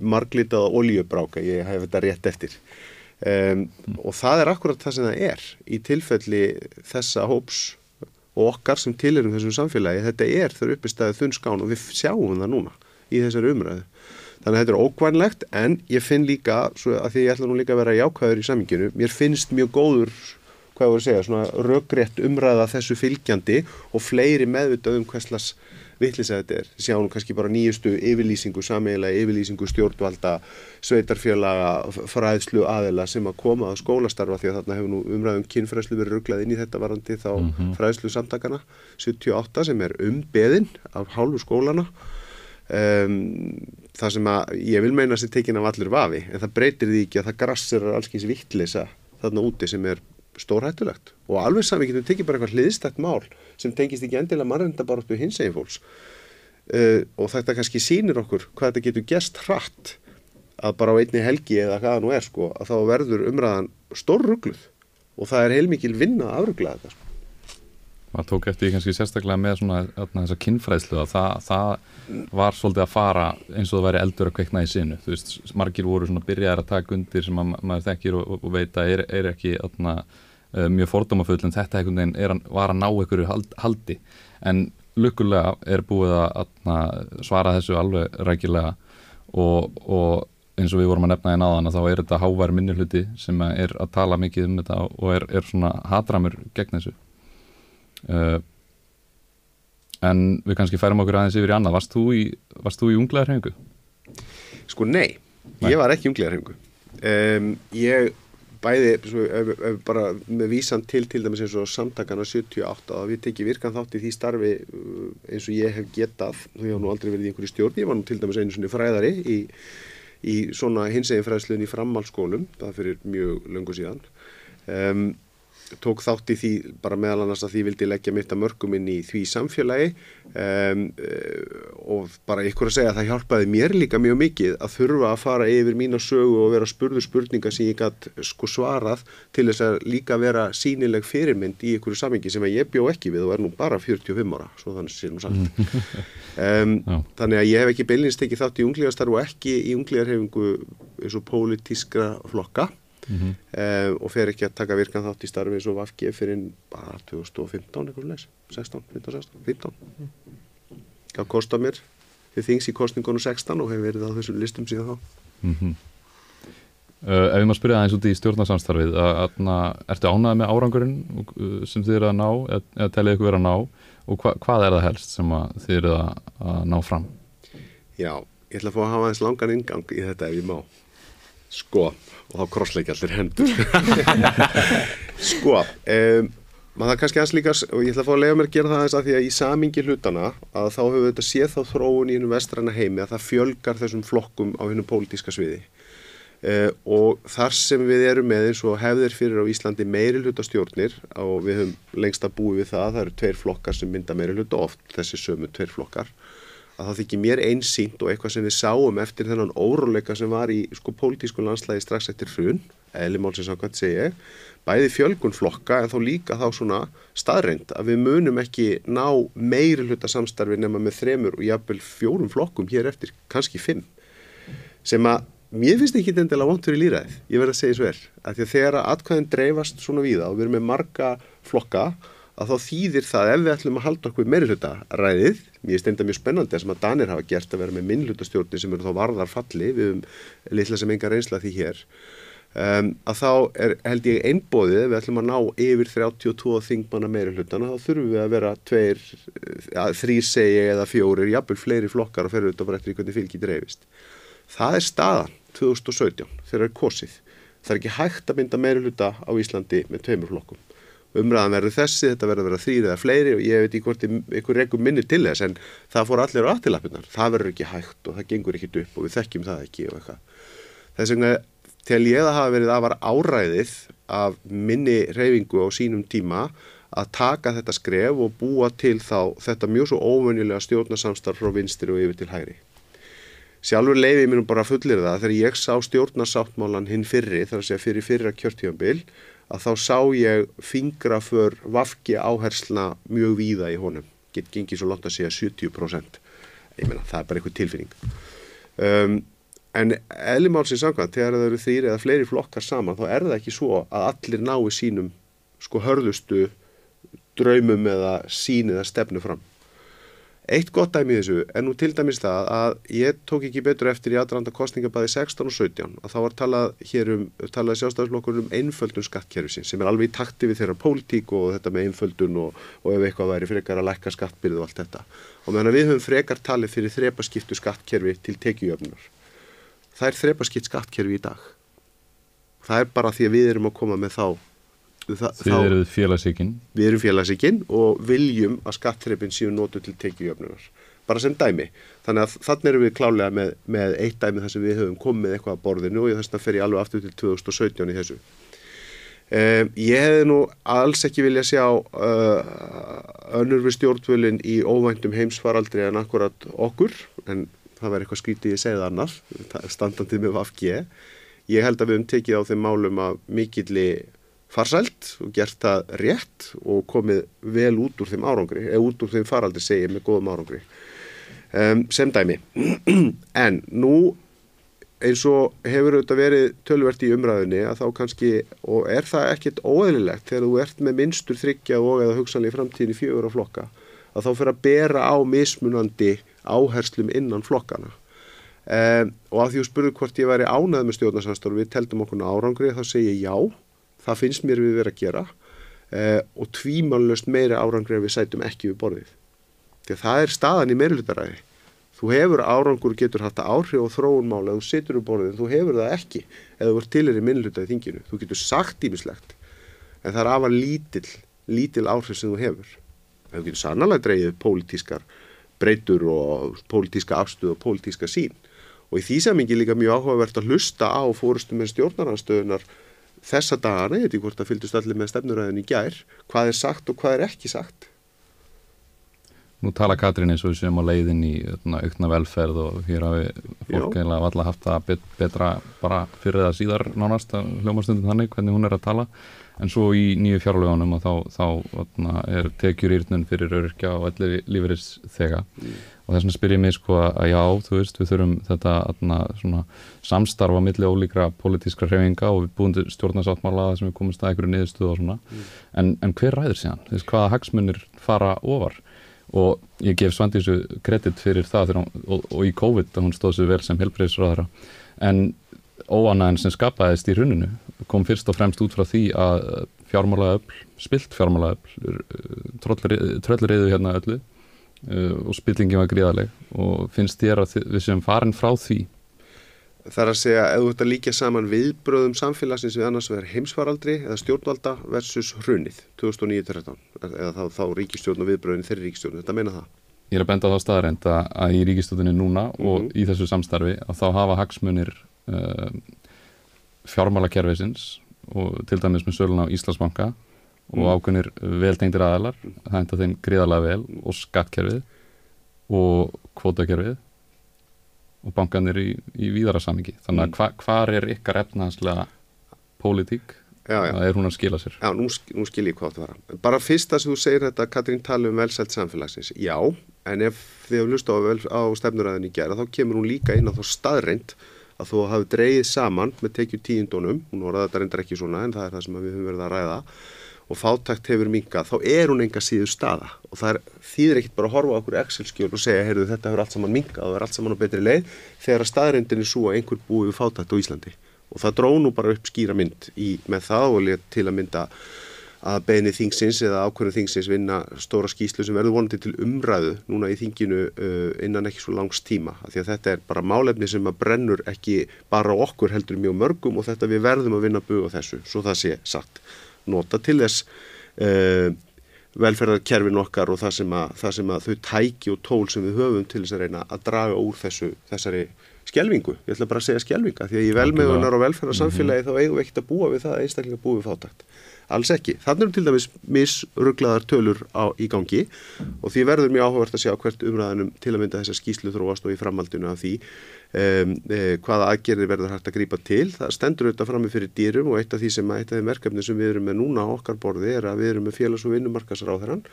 marglitaða oljubráka, ég hef þetta rétt eftir. Um, og það er akkurat það sem það er í tilfelli þessa hóps og okkar sem tilurum þessum samfélagi, þetta er þau uppistæðið þunn skán og við sjáum það núna í þessari umræðu. Þannig að þetta er ókvæmlegt en ég finn líka, að því ég ætla nú líka að vera jákvæður í saminginu, mér finnst mjög góður, hvað ég voru að segja, svona röggrétt umræða þessu fylgjandi og fleiri meðvitað um hverslas vittlis að þetta er. Sjá nú kannski bara nýjustu yfirlýsingu, sameigilega yfirlýsingu stjórnvalda, sveitarfjölaga, fræðslu aðela sem að koma að skólastarfa því að þarna hefur nú umræðum kynfræðslu verið rugglað inn í þetta varandi þá mm -hmm. fræðslu samtakana 78 sem er um beðin af hálfu skólana um, það sem að ég vil meina það tekin af allir vafi en það breytir því ekki að það grassir alls eins vittlisa þarna úti sem er stórhættulegt. Og alveg sami getur tekið bara eitthvað hliðstætt mál sem tengist ekki endilega mannrendabaráttu hins eginn fólks. Uh, og þetta kannski sínir okkur hvað þetta getur gest hratt að bara á einni helgi eða hvaða nú er sko að þá verður umræðan stórrugluð. Og það er heilmikil vinna að afrugla þetta sko maður tók eftir því kannski sérstaklega með svona þessa kynfræðslu að það, það var svolítið að fara eins og það væri eldur að kveikna í sinu. Þú veist, margir voru svona byrjaðar að taka undir sem að, maður þekkir og, og veit að er, er ekki atna, uh, mjög fordómafull en þetta einhvern veginn er, var að ná einhverju hald, haldi. En lukkulega er búið að atna, svara þessu alveg rækilega og, og eins og við vorum að nefna í náðan að þá er þetta hávær minnuluti sem er að tala mikið um þetta og er, er svona hatramur gegn þessu uh, en við kannski færum okkur aðeins yfir í annað. Varst þú í, í unglegarhengu? Sko nei, nei, ég var ekki í unglegarhengu um, ég bæði svo, ef, ef bara með vísan til til dæmis eins og samtakana 78 að við tekið virkan þátt í því starfi uh, eins og ég hef getað. Þú hefur nú aldrei verið í einhverju stjórn. Ég var nú til dæmis einu svona fræðari í, í svona hinsegin fræðsluðin í framhalskólum það fyrir mjög löngu síðan. Um, tók þátt í því bara meðal annars að því vildi leggja mitt að mörgum inn í því samfélagi um, og bara ykkur að segja að það hjálpaði mér líka mjög mikið að þurfa að fara yfir mína sögu og vera spurðu spurninga sem ég gætt sko svarað til þess að líka vera sínileg fyrirmynd í ykkur samengi sem ég bjó ekki við og er nú bara 45 ára, svo þannig sé nú sagt. Um, þannig að ég hef ekki beilinst tekið þátt í unglíðastarf og ekki í unglíðarhefingu eins og pólitískra flokka mm -hmm. uh, og fer ekki að taka virkan þátt í starfi eins og Vafki fyrir bara 2015 eitthvað leys 16, 15, 16, 15 það kostar mér þið þings í kostningunum 16 og hefur verið á þessum listum síðan þá mm -hmm. uh, Ef ég má spyrja aðeins út í stjórnarsamstarfið ertu ánað með árangurinn uh, sem þið eru að ná eða, eða telið ykkur verið að ná og hva, hvað er það helst sem þið eru að, að ná fram? Já, ég ætla að fá að hafa eins langan ingang í þetta ef ég má Sko, og þá krossleikja allir hendur. sko, um, maður það kannski aðeins líka, og ég ætla að fá að lega mér að gera það aðeins að því að í samingi hlutana að þá hefur þetta séð þá þróun í hennum vestræna heimi að það fjölgar þessum flokkum á hennum pólitíska sviði. Uh, og þar sem við erum með eins og hefðir fyrir á Íslandi meiri hlutastjórnir og við höfum lengst að búi við það, það eru tveir flokkar sem mynda meiri hluta oft, þessi sömu tveir flokkar að það þykir mér einsýnt og eitthvað sem við sáum eftir þennan óróleika sem var í sko pólitísku landslægi strax eftir frun, eða málsins á hvað segja ég, bæði fjölgun flokka en þá líka þá svona staðreind að við munum ekki ná meiri hluta samstarfi nema með þremur og jafnvel fjórum flokkum hér eftir, kannski fimm, sem að mér finnst ekki endilega vontur í líraðið, ég verð að segja svo er, að því að þegar atkvæðin dreifast svona víða og við erum með marga flokka að þá þýðir það ef við ætlum að halda okkur meiri hluta ræðið, mér er steinda mjög spennandi að sem að Danir hafa gert að vera með minnlutastjórni sem eru þá varðar falli, við höfum litla sem enga reynsla því hér um, að þá er held ég einbóðið við ætlum að ná yfir 32 þingmanna meiri hlutana, þá þurfum við að vera tveir, þrýr segi eða fjórir, jafnvel fleiri flokkar og ferur þetta bara eftir hvernig fylgi dreifist. Það er staðan 2017 þegar er kosið, það er ekki hægt að mynda meiri hluta á Íslandi með tveimur flokkum umræðan verður þessi, þetta verður að vera þrýr eða fleiri og ég veit ekki hvort einhver rekum minni til þess en það fór allir á aftilappinnar það verður ekki hægt og það gengur ekkit upp og við þekkjum það ekki og eitthvað. Þess vegna til ég að hafa verið að var áræðið af minni reyfingu á sínum tíma að taka þetta skref og búa til þá þetta mjög svo óvönjulega stjórnarsamstarf frá vinstir og yfir til hægri. Sjálfur leiði mér bara fullir það þegar ég sá stjórnarsáttmálan hinn fyrri að þá sá ég fingra för vafki áhersluna mjög víða í honum. Gett gengið svo langt að segja 70%. Ég meina það er bara einhver tilfinning. Um, en eðlimálsins samkvæmt þegar það eru þrýri eða fleiri flokkar saman þá er það ekki svo að allir nái sínum sko hörðustu draumum eða sín eða stefnu fram. Eitt gott dæmi þessu er nú til dæmis það að ég tók ekki betur eftir í aðranda kostningabæði 16 og 17 að þá var talað hér um, talað sjálfstæðisflokkur um einföldun skattkerfisins sem er alveg í takti við þeirra pólitík og þetta með einföldun og, og ef eitthvað væri frekar að lækka skattbyrðu og allt þetta. Og meðan við höfum frekar talið fyrir þrepaskiptu skattkerfi til tekijöfnunar. Það er þrepaskipt skattkerfi í dag. Það er bara því að við erum að koma með þá Þið eruð félagsíkinn Við erum félagsíkinn og viljum að skattreipin séu nótu til tekiðjöfnunar bara sem dæmi. Þannig að þannig erum við klálega með, með eitt dæmi þar sem við höfum komið eitthvað að borðinu og þess vegna fer ég alveg aftur til 2017 í þessu. Um, ég hefði nú alls ekki vilja sjá uh, önnur við stjórnvölinn í óvæntum heimsfaraldri en akkurat okkur, en það verður eitthvað skrítið ég segið annars, standandið með VFG. Ég held að við höfum tekið á þeim málum að mikilli farsælt og gert það rétt og komið vel út úr þeim árangri eða út úr þeim faraldi segir með góðum árangri. Um, sem dæmi. En nú eins og hefur auðvitað verið tölvert í umræðinni að þá kannski og er það ekkert óeðlilegt þegar þú ert með minnstur þryggja og eða hugsanlega í framtíðin í fjögur á flokka að þá fyrir að bera á mismunandi áherslum innan flokkana um, og að því þú spurðu hvort ég væri ánað með stjórnarsanstóru við teldum okkur árangri þá segir ég já það finnst mér við verið að gera eh, og tvímannlöst meira árangri ef við sætum ekki við borðið. Því að það er staðan í meirlutaræði. Þú hefur árangur getur haft að áhrif og þróunmála þú situr úr borðið en þú hefur það ekki eða þú ert til er í minnlutaði þinginu. Þú getur sagt ímislegt en það er afar lítil, lítil áhrif sem þú hefur. En þú getur sannlega dreyið pólitískar breytur og pólitíska afstöð og pólitíska sín og í því samingi líka mjög áhugavert að hlusta á fórustum með stjórnaranstöðunar þessa dagana, ég veit ekki hvort það fylgist allir með stefnuræðin í gær, hvað er sagt og hvað er ekki sagt. Nú tala Katrín eins og sem á leiðin í hérna, aukna velferð og hér hafi fólk eiginlega valla haft það bet, betra bara fyrir það síðar nánast hljómastundin þannig hvernig hún er að tala. En svo í nýju fjárlegunum og þá, þá hérna, er tekjur írnun fyrir örkja og allir lífeyris þega mm og þess vegna spyr ég mig sko að já, þú veist, við þurfum þetta atna, samstarfa millir ólíkra politískra hrefinga og við búum til stjórnarsáttmála sem við komumst að einhverju niðurstöðu og svona, mm. en, en hver ræður síðan? Veist, hvaða hagsmunir fara ofar? Og ég gef Svandísu kredit fyrir það hún, og, og í COVID að hún stóð sér vel sem helbreyðsraðara, en óanæðin sem skapaðist í hruninu kom fyrst og fremst út frá því að fjármálaöfl, spilt fjármálaöfl, tröllriðu hérna öllu og spillingin var gríðaleg og finnst þér að við séum farin frá því? Það er að segja, ef þú ert að líka saman viðbröðum samfélagsins við annars verður heimsfaraldri eða stjórnvalda versus hrunið 2009-13 eða þá, þá ríkistjórn og viðbröðin þeirri ríkistjórn, þetta meina það? Ég er að benda á þá staðarend að í ríkistjórninu núna mm -hmm. og mhm. í þessu samstarfi að þá hafa hagsmunir uh, fjármálakerfisins og til dæmis með sölun á Íslandsbanka og mm. ákveðnir veltengtir aðalar það enda þeim gríðarlega vel og skattkerfið og kvótakerfið og bankanir í, í víðara samingi þannig að mm. hva, hvar er ykkar efnahanslega pólitík? Það er hún að skila sér? Já, nú, nú skil ég hvað það var bara fyrst að þú segir þetta Katrín tala um velsælt samfélagsins. Já, en ef þið hefur lust á, á stefnuræðin í gera þá kemur hún líka inn á þá staðreint að þú hafi dreyið saman með tekju tíundunum, hún voru að þetta reyndar ekki svona en það er það sem við höfum verið að ræða og fátækt hefur mingað, þá er hún enga síður staða. Og það er, þýðir ekkit bara að horfa okkur Excel-skjól og segja, heyrðu þetta hefur allt saman mingað og er allt saman á betri leið þegar að staðrindin er svo að einhver búi við fátækt á Íslandi. Og það dró nú bara upp skýra mynd í, með það og létt til að mynda að beini þingsins eða ákveðinu þingsins vinna stóra skýslu sem verður vonandi til umræðu núna í þinginu uh, innan ekki svo langs tíma. Af því að þetta er bara málefni sem að brennur ekki bara okkur heldur mjög mörgum og þetta við verðum að vinna bug á þessu, svo það sé sagt nota til þess uh, velferðarkerfin okkar og það sem, að, það sem að þau tæki og tól sem við höfum til þess að reyna að draga úr þessu, þessari skjelvingu, ég ætla bara að segja skjelvinga því að í velmegunar og velferðarsamfélagi mm -hmm. þá eigum við ekkert að búa við það að einstaklinga búið fátækt alls ekki. Þannig eru til dæmis misrugglaðar tölur á, í gangi og því verður mjög áhugavert að sjá hvert umræðanum til að mynda þessa skýslu þróast og í framhaldinu af því um, e, hvaða aðgerðir verður hægt að grípa til. Það stendur auðvitað frammi fyrir dýrum og eitt af því sem eitt af því merkefni sem við erum með núna á okkar borði er að við erum með félags- og vinnumarkasráðherran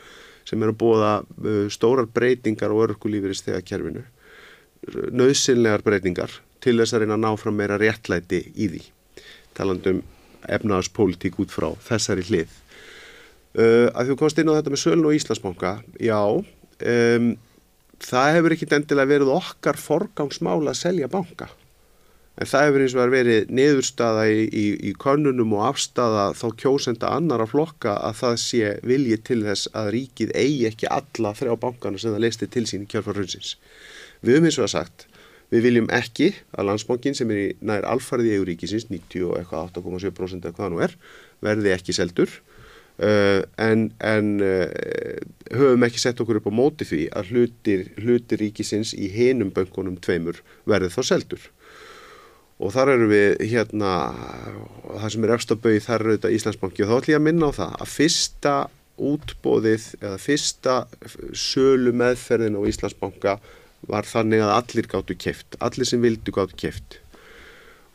sem er að bóða uh, stórar breytingar og örkulífurist þegar kerfinu nöðsynlegar breytingar til þess að reyna að ná fram meira réttlæti í því talandum efnaðarspolítík út frá þessari hlið. Uh, að þú komst inn á þetta með Sölun og Íslandsbanka já um, það hefur ekki endilega verið okkar forgangsmála að selja banka. En það hefur eins og verið niðurstaða í, í, í konunum og afstafa þá kjósenda annar að flokka að það sé vilji til þess að ríkið eigi ekki alla þrjá bankana sem það leisti til sín í kjörfarrunnsins Við höfum eins og að sagt, við viljum ekki að landsbankin sem er í nær alfarði í Euríkisins, 98,7% eða hvaða nú er, verði ekki seldur uh, en, en uh, höfum ekki sett okkur upp á móti því að hlutir, hlutir ríkisins í hinum böngunum tveimur verði þá seldur. Og þar eru við hérna, það sem er efstabauð, þar eru þetta Íslandsbanki og þá ætlum ég að minna á það að fyrsta útbóðið eða fyrsta sölu meðferðin á Íslandsbanka var þannig að allir gáttu kæft, allir sem vildu gáttu kæft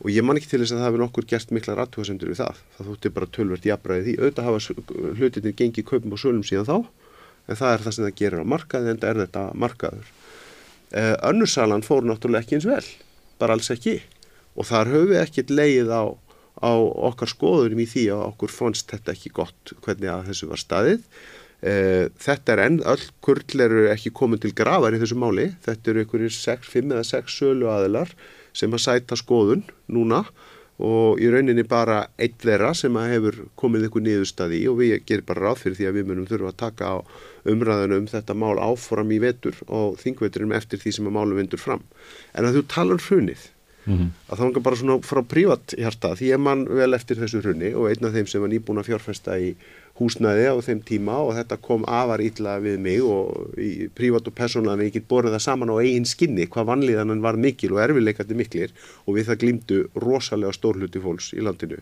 og ég man ekki til þess að það hefði nokkur gert mikla ratthjóðsendur við það, það þótti bara tölvert jafnbræði því, auðvitað hafa hlutinir gengið kaupum og sölum síðan þá en það er það sem það gerir á markaði en það er þetta markaður. Eh, önnursalan fór náttúrulega ekki eins vel bara alls ekki. Og þar höfum við ekkert leið á, á okkar skoðurum í því að okkur fannst þetta ekki gott hvernig að þessu var staðið þetta er enn, öll kurl eru ekki komin til gravar í þessu máli þetta eru einhverjir 5 eða 6 sölu aðilar sem að sæta skoðun núna og í rauninni bara eitt þeirra sem að hefur komið einhver niðurstaði í og við gerum bara ráð fyrir því að við munum þurfa að taka á umræðinu um þetta mál áfram í vetur og þingveturum eftir því sem að málum vindur fram en að þú talar um hrunið mm -hmm. að þá engar bara svona frá prívat hjarta því ég man vel eftir þessu hruni og einn af þeim sem var nýbúin að fjárfesta í húsnæði á þeim tíma og þetta kom afar ítla við mig og í prívat og persónulega en ég get borðið það saman á eigin skinni hvað vanlíðanan var mikil og erfileikandi miklir og við það glýmdu rosalega stórluti fólks í landinu.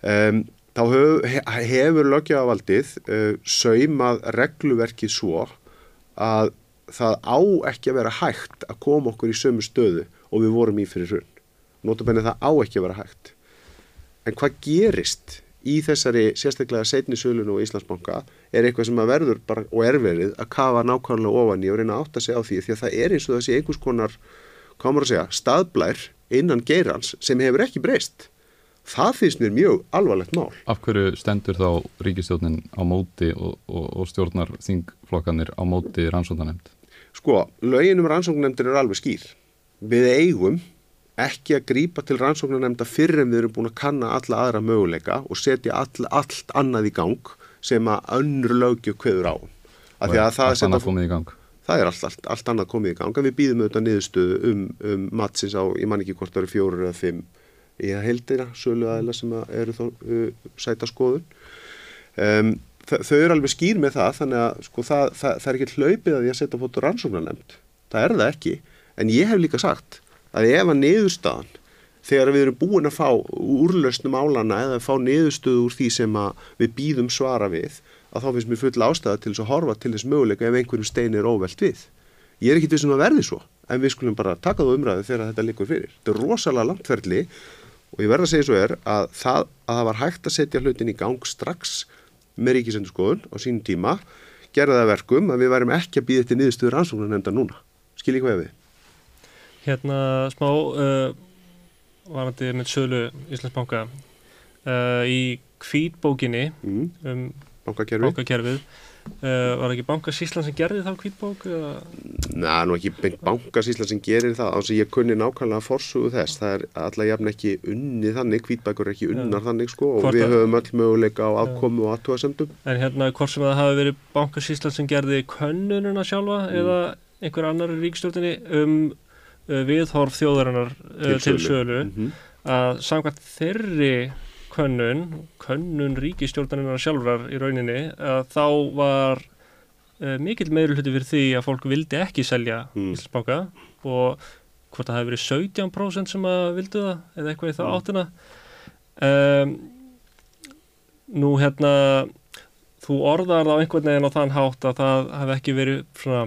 Um, þá hef, hefur lögjavaldið uh, saumað regluverkið svo að það á ekki að vera hægt að koma okkur í sömu stöðu og við vorum í fyrir hrun. Nótabenni það á ekki að vera hægt. En hvað gerist í þessari sérstaklega setni sölun og Íslandsbanka er eitthvað sem að verður bara og erverið að kafa nákvæmlega ofan í og reyna að átta sig á því því að það er eins og þessi einhvers konar, maður að segja, staðblær innan geirans sem hefur ekki breyst. Það finnst mér mjög alvarlegt mál. Af hverju stendur þá ríkistjórnin á móti og, og, og stjórnar þingflokkanir á móti rannsóknanemnd? Sko, lögin um rannsóknanemndir er alveg skýr. Við eigum ekki að grýpa til rannsóknarnemnda fyrir en við erum búin að kanna alla aðra möguleika og setja all, allt annað í gang sem að önnur lögju kveður á. Er allt annað komið í gang? Það er allt, allt, allt annað komið í gang en við býðum auðvitað niðurstöðu um, um mattsins á, ég man ekki hvort það eru fjóru eða fimm í að heldina sölu aðeila sem að eru þá uh, sæta skoðun. Um, þau eru alveg skýr með það þannig að sko, það, það, það er ekki hlaupið að ég að setja fóttur rannsóknarnemnd. Það er það ekki en ég hef líka sagt að ef að niðurstaðan þegar við erum búin að fá úrlausnum álana eða fá niðurstöðu úr því sem við býðum svara við að þá finnst mér full ástæða til þess að horfa til þess möguleika ef einhverjum stein er óvelt við. Ég er ekki til þess að verði svo en við skulum bara taka þú umræðu þegar þetta likur fyrir. Þetta er rosalega langtverðli og ég verða að segja svo er að það, að það var hægt að setja hlutin í gang strax með ríkisendurskoðun á sínum tíma gerða það verkum að við værim ekki að býða til niðurstöður ansvóknar nefnda núna. Skil ég hvað við? Hérna smá uh, varandi með sölu Íslandsbanka uh, í kvítbókinni mm. um bankakerfið uh, var ekki bankasíslan sem gerði það kvítbók? Næ, nú ekki bankasíslan sem gerir það ás að ég kunni nákvæmlega fórsúðu þess það er alltaf jafn ekki unni þannig kvítbækur er ekki unnar ja. þannig sko og hvort við höfum öll möguleika á afkomu ja. og aðtúasemdum En hérna hvort sem það hafi verið bankasíslan sem gerði könnununa sjálfa mm. eða einhver annar ríkstjórnini um viðhorf þjóðarinnar uh, til, til sölu mm -hmm. að samkvæmt þeirri könnun, könnun ríkistjórnarinnar sjálfrar í rauninni að þá var uh, mikill meður hluti fyrir því að fólk vildi ekki selja mm. Íslandsbanka og hvort það hefði verið 17% sem að vildu það eða eitthvað í það áttina um, nú hérna þú orðar það á einhvern veginn á þann hátt að það hefði ekki verið svona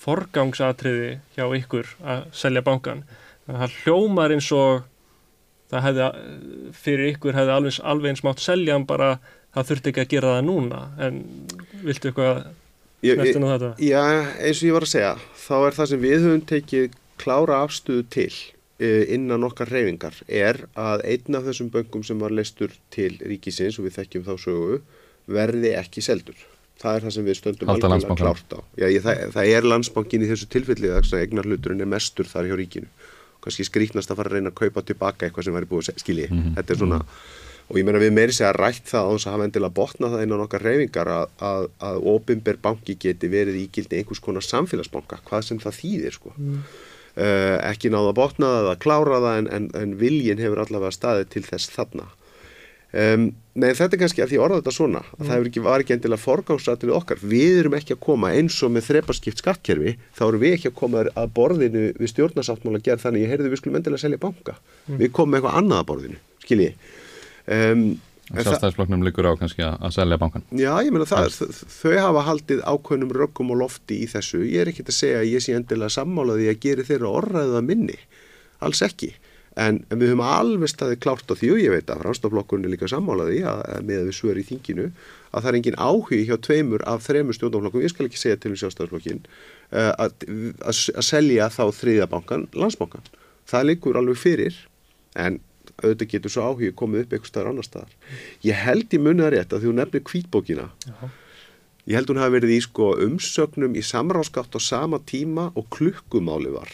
forgangsatriði hjá ykkur að selja bankan það hljómar eins og það hefði fyrir ykkur hefði alveg, alveg eins mátt selja bara það þurfti ekki að gera það núna en viltu eitthvað snertinu þetta? Já, eins og ég var að segja þá er það sem við höfum tekið klára afstöðu til eh, innan okkar reyfingar er að einn af þessum böngum sem var leistur til ríkisins og við þekkjum þá sögu verði ekki seldur. Það er það sem við stöndum alveg klárt á. Já, ég, það, það er landsbankin í þessu tilfelli þess að egnar hluturinn er mestur þar hjá ríkinu. Kanski skrítnast að fara að reyna að kaupa tilbaka eitthvað sem væri búið að skilji. Mm -hmm. Þetta er svona og ég meina við meiri segja rætt það á þess að hafa endilega botna það innan okkar reyfingar að, að, að ofinber banki geti verið ígildi einhvers konar samfélagsbanka, hvað sem það þýðir sko. Mm. Uh, ekki náða að botna það að klára það en, en, en viljin hefur allavega staðið til þess þarna. Um, nei þetta er kannski að því orða þetta svona að mm. það ekki, var ekki endilega forgáðsrættir okkar, við erum ekki að koma eins og með þrepaskipt skattkerfi, þá erum við ekki að koma að borðinu við stjórnarsáttmála gerð þannig ég heyrði við skulum endilega selja banka, mm. við komum eitthvað annað að borðinu, skiljið Um, Sjálfstæðisflokknum liggur á kannski að, að selja bankan Já, ég meina það, þau hafa haldið ákveðnum rökkum og lofti í þessu. Ég er ekkert að segja að ég sé endilega sammálaði að en, en við höfum alveg staðið klárt á því og ég veit að framstoflokkurinn er líka sammálaði að, að með við svör í þinginu að það er engin áhug hjá tveimur af þremur stjórnflokkum, ég skal ekki segja til sjálfstæðisflokkin uh, að, að selja þá þriðja bankan, landsbankan það liggur alveg fyrir en auðvitað getur svo áhugið komið upp eitthvað staðar annar staðar. Ég held í munið að rétt að því hún nefnir kvítbókina Jaha. ég held hún hafi verið í sko umsögnum í samráðskátt á sama tíma og klukkumáli var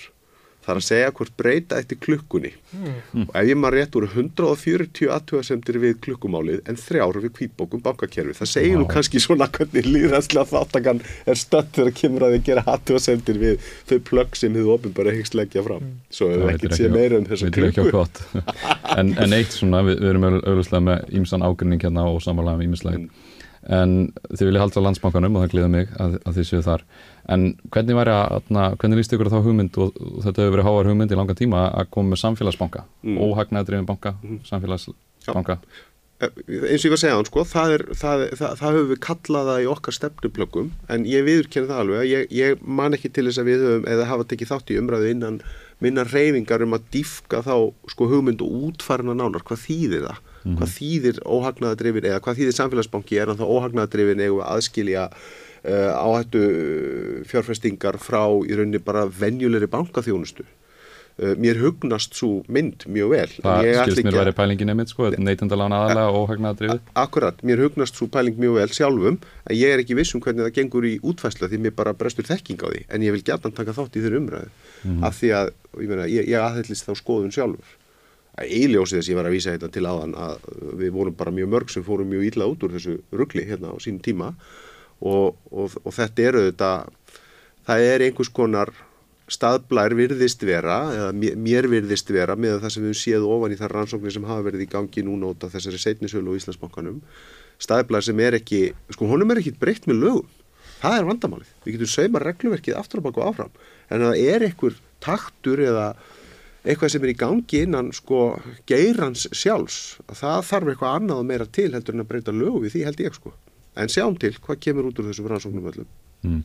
Það er að segja hvort breyta eftir klukkunni mm. og ef ég maður rétt úr 140 aðtöðasemtir við klukkumálið en þrjáru við kvítbókum bankakerfi. Það segir wow. nú kannski svona hvernig líðanslega þáttakann er stönd þegar kemur að þið gera aðtöðasemtir við þau plögg sem þið ofinbara hyggst leggja fram. Hmm. Svo hefur við ekkert séð meira um þessa klukku. en, en eitt svona, við, við erum auðvitað með ímsan ágrinning hérna og samanlega með ímislegin. Mm en þið vilja halda landsbankanum og það glíða mig að, að þið séu þar en hvernig að, hvernig líst ykkur þá hugmynd og, þetta hefur verið háar hugmynd í langa tíma að koma með samfélagsbanka mm. óhagnaðdrifin banka, mm. samfélagsbanka Já. eins og ég var að segja hann sko það, er, það, það, það höfum við kallaða í okkar stefnuplöggum en ég viðurkenni það alveg ég, ég man ekki til þess að við höfum eða hafa tekið þátt í umræðu innan minna reyfingar um að diffka þá sko hugmynd og útfarna nánar hvað þýðir það mm. hvað þýðir óhagnaðadrifin eða hvað þýðir samfélagsbanki? Er hann þá óhagnaðadrifin eða aðskilja uh, áhættu fjárfestingar frá í rauninni bara venjulegri bankaþjónustu? Uh, mér hugnast svo mynd mjög vel það skilst mér væri pælingin einmitt sko neytundalána aðalega óhagnaðadrifin Akkurat, mér hugnast svo pæling mjög vel sjálfum en ég er ekki vissum hvernig það gengur í útfæsla því mér bara brestur þekking á því en ég vil gætan taka þátt í þeirra umræðu. Mm. af því að ég, ég, ég aðhellist þá skoðun sjálfur Íljósið þess að ég var að vísa þetta til aðan að við vorum bara mjög mörg sem fórum mjög ílla út úr þessu ruggli hérna á sínum tíma. Og, og, og þetta eru þetta, það er einhvers konar staðblær virðist vera, eða mér virðist vera með það sem við séum ofan í þar rannsóknir sem hafa verið í gangi núna út af þessari setnisölu og Íslandsbankanum, staðblær sem er ekki, sko honum er ekki breytt með lögum, það er vandamálið, við getum sauma regluverkið aftur og baka áfram, en það er einhver taktur eða eitthvað sem er í gangi innan sko geirans sjálfs. Það þarf eitthvað annað og meira til heldur en að breyta lögu við því held ég sko. En sjáum til hvað kemur út úr þessum rannsóknum öllum. Mm.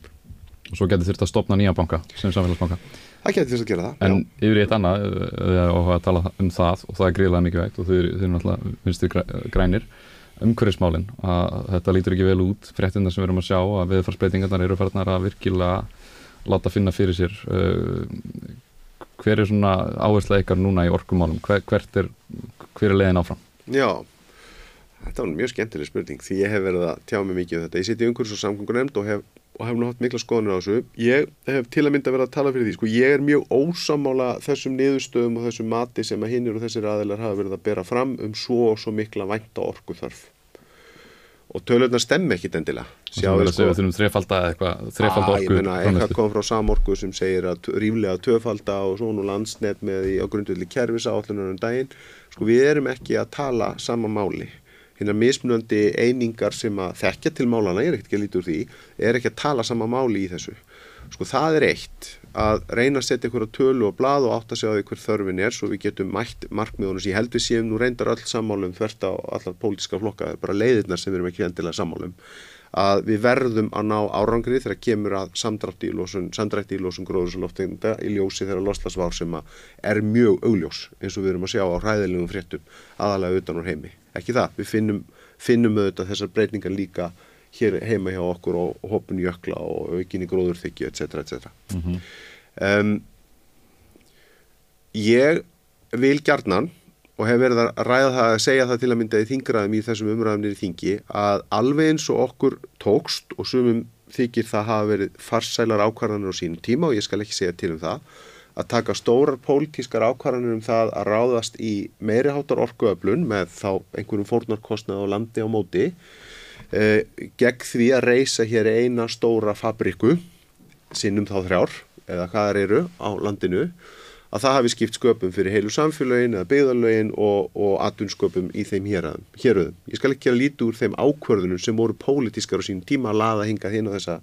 og svo getur þurft að stopna nýja banka sem samfélagsbanka. Það getur þurft að gera það en já. yfir eitt annað eh, og að tala um það og það er gríðlega mikið veikt og þau eru náttúrulega vinstir grænir. Umhverfismálin að þetta lítur ekki vel út. Fréttina sem við erum að sjá að viðfarsbreytingarnar eru farnar að virkilega láta finna fyrir sér uh, hver er svona áhersla ykkar núna í orkumálum, hver, er hver er leiðin áfram? Já, þetta var mjög skemmtileg spurning því ég hef verið að tjá mig mikið um þetta. Ég siti í umhverfis og samgöngur nefnd og hef og hef haft mikla skoðanir á þessu. Ég hef til að mynda verið að tala fyrir því sko, ég er mjög ósamála þessum niðurstöðum og þessum mati sem að hinnir og þessir aðeinar hafa verið að bera fram um svo og svo mikla vænta orku þarf og tölurnar stemmi ekkit endilega. Sjáu, sko, við þurfum þrefalda eitthvað þrefalda orku meina, eitthvað kom frá samorku sem segir að ríflega töfalda og svona landsnet með í ágrundvöldi kervisa állunar um daginn. Sko við erum ekki að tala sama máli. Hérna mismunandi einingar sem að þekkja til málana, ég er ekkert ekki að líti úr því er ekki að tala sama máli í þessu. Sko það er eitt að reyna að setja ykkur á tölu og blað og átt að segja hver þörfin er svo við getum mætt markmiðunum sem ég held við séum nú reyndar öll sammálum þvert á allar pólítiska flokka, bara leiðirnar sem við erum ekki endilega sammálum að við verðum að ná árangri þegar kemur að samdrætti í lósun, lósun gróðursaloftegunda í ljósi þegar loslasvár sem er mjög augljós eins og við erum að sjá á hræðilegum fréttum aðalega utan úr heimi. Ekki það, við finnum, finnum auðvitað þessar breytingar líka hér heima hjá okkur og hopun jökla og aukinni gróðurþykju etc. etc. Mm -hmm. um, ég vil gjarnan og hef verið að ræða það að segja það til að mynda í þingraðum í þessum umræðumnir í þingi að alveg eins og okkur tókst og sumum þykir það hafa verið farsælar ákvarðanir á sínum tíma og ég skal ekki segja til um það að taka stórar pólitískar ákvarðanir um það að ráðast í meiriháttar orkuöflun með þá einhverjum fórnarkostnað á landi á móti gegn því að reysa hér eina stóra fabriku sinnum þá þrjár eða hvað það eru á landinu að það hafi skipt sköpum fyrir heilu samfélagin eða byggðalögin og, og atvinnskopum í þeim héruðum. Ég skal ekki að líti úr þeim ákvörðunum sem voru pólitískar á sín tíma að laða hinga þín á þessa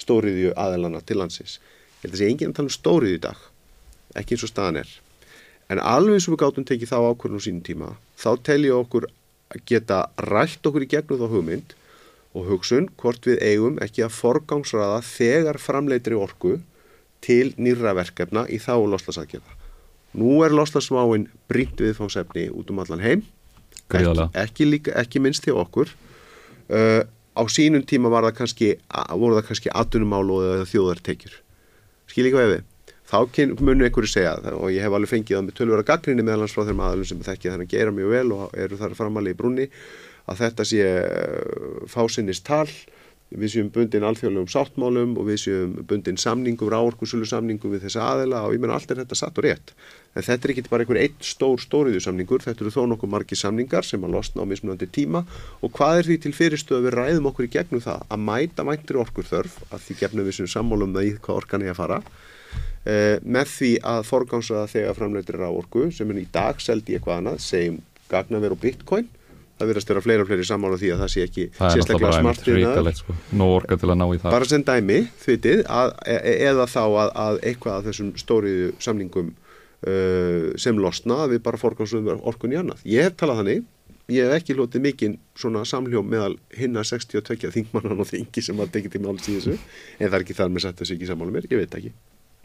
stóriðju aðelana til landsins. Ég held að sé enginn að tala um stóriðju í dag, ekki eins og staðan er. En alveg og við gáttum tekið þá ákvörðunum sín tíma, þá tel ég okkur að geta rætt okkur í gegnum þá hugmynd og hugsun hvort við eigum ekki að forgangsraða þegar framleitri orku til nýra verkefna í þá loslasakjöfa. Nú er loslasmáinn brínt viðfáðsefni út um allan heim, ekki, ekki, líka, ekki minnst til okkur. Uh, á sínum tíma það kannski, voru það kannski atunumál og þjóðartekjur. Skil ekki hvað við? Þá munum einhverju segja það og ég hef alveg fengið það með tölvara gaggrinni meðalans frá þeirra aðalum sem þekkja þannig að gera mjög vel og eru þar framalega í brunni að þetta sé eh, fásinnist tal, við séum bundin alþjóðlegum sáttmálum og við séum bundin samningum, ráorkusölu samningum við þessa aðela og ég menna allt er þetta satt og rétt. En þetta er ekki bara einhver einn stór stóriðu samningur, þetta eru þó nokkuð margi samningar sem að losna á mismunandi tíma. Og hvað er því til fyrirstöðu að við ræðum okkur í gegnum það? Að mæta mæntri orkur þörf, að því gefnum við sem sammálum það í hvað orkan er að fara, eh, með því að forgámsa þegar framleitir ráorku sem er í dag seldi eitthvað annað, segjum gagnaver og bitcoin það verðast vera fleira og fleiri samála því að það sé ekki sérstaklega smart fyrir sko. Að það. Bara sem dæmi, þvitið, e e eða þá að, að eitthvað af þessum stóriðu samningum uh, sem losna við bara fórgámsum orkun í annað. Ég hef talað þannig, ég hef ekki lótið mikinn svona samljóm meðal hinna 62 þingmannan og þingi sem að tekja til máls í þessu. En það er ekki þar með sett þessu ekki samála mér, ég veit ekki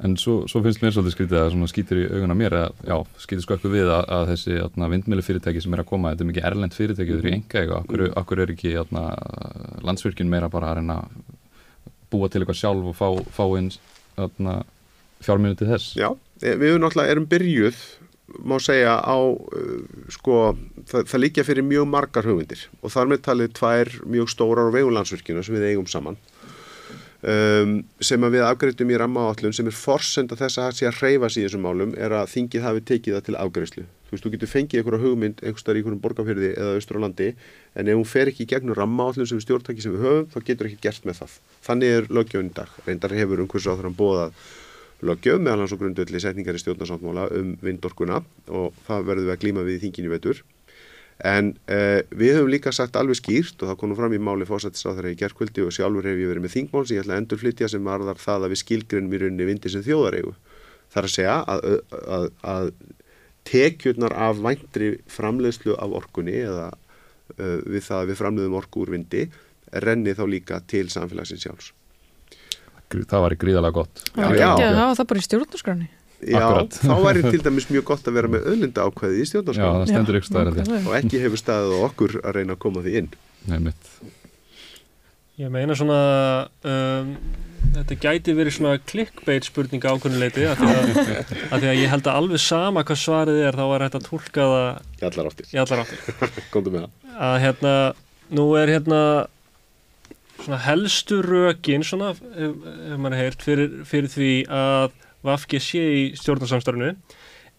En svo, svo finnst mér svolítið skrítið að svona skýtur í auguna mér að, já, skýtur sko eitthvað við að, að þessi vindmjölu fyrirtæki sem er að koma, þetta er mikið erlend fyrirtæki, þetta er í enga eitthvað, okkur, okkur er ekki atna, landsvirkjun meira bara að reyna búa til eitthvað sjálf og fá, fá inn fjárminu til þess? Já, e, við náttúrulega erum byrjuð, má segja, á, uh, sko, það, það líkja fyrir mjög margar hugmyndir. Og þar með talið tvær mjög stórar og vegulandsvirkjuna sem við eigum saman um, sem að við afgreitum í rammaáallun sem er forsenda þess að það sé að hreyfa sér í þessum málum er að þingið hafi tekið það til afgreifslu. Þú veist, þú getur fengið einhverja hugmynd einhverstaðar í einhverjum borgarfyrði eða austur á landi en ef hún fer ekki í gegnum rammaáallun sem stjórntæki sem við höfum, þá getur ekki gert með það. Þannig er lögjöfn í dag. Reyndar hefur umhversu á þannig bóðað lögjöf meðal hans og grundöldi setningar í stjórnarsáttmála um vindorkuna og það verður við að glíma við í þinginu vetur En uh, við höfum líka sagt alveg skýrt og það konum fram í máli fósættisáþara í gerðkvöldi og sjálfur hef ég verið með þingmál sem ég ætla að endurflytja sem varðar það að við skilgrunum í rauninni vindi sem þjóðaregu. Það er að segja að, að, að tekjurnar af væntri framleiðslu af orkunni eða uh, við það að við framleiðum orku úr vindi renni þá líka til samfélagsins sjálfs. Það var í gríðalega gott. Já, já, já. það var bara í stjórnarskráni. Já, Akkurat. þá væri til dæmis mjög gott að vera með öðlunda ákveði í stjórnarskóla. Já, það stendur ykkur staðir og ekki hefur staðið okkur að reyna að koma því inn. Nei, mitt. Ég meina svona, um, þetta gæti verið svona clickbait spurninga ákveðnuleiti að, að því að ég held að alveg sama hvað svarið er, þá var þetta að tólka það í allar áttir. Í allar áttir. Góndum með það. Að hérna, nú er hérna svona helstu rökin svona, ef, ef mann er heyrt, fyrir, fyrir því að Sé í stjórnarsamstarfinu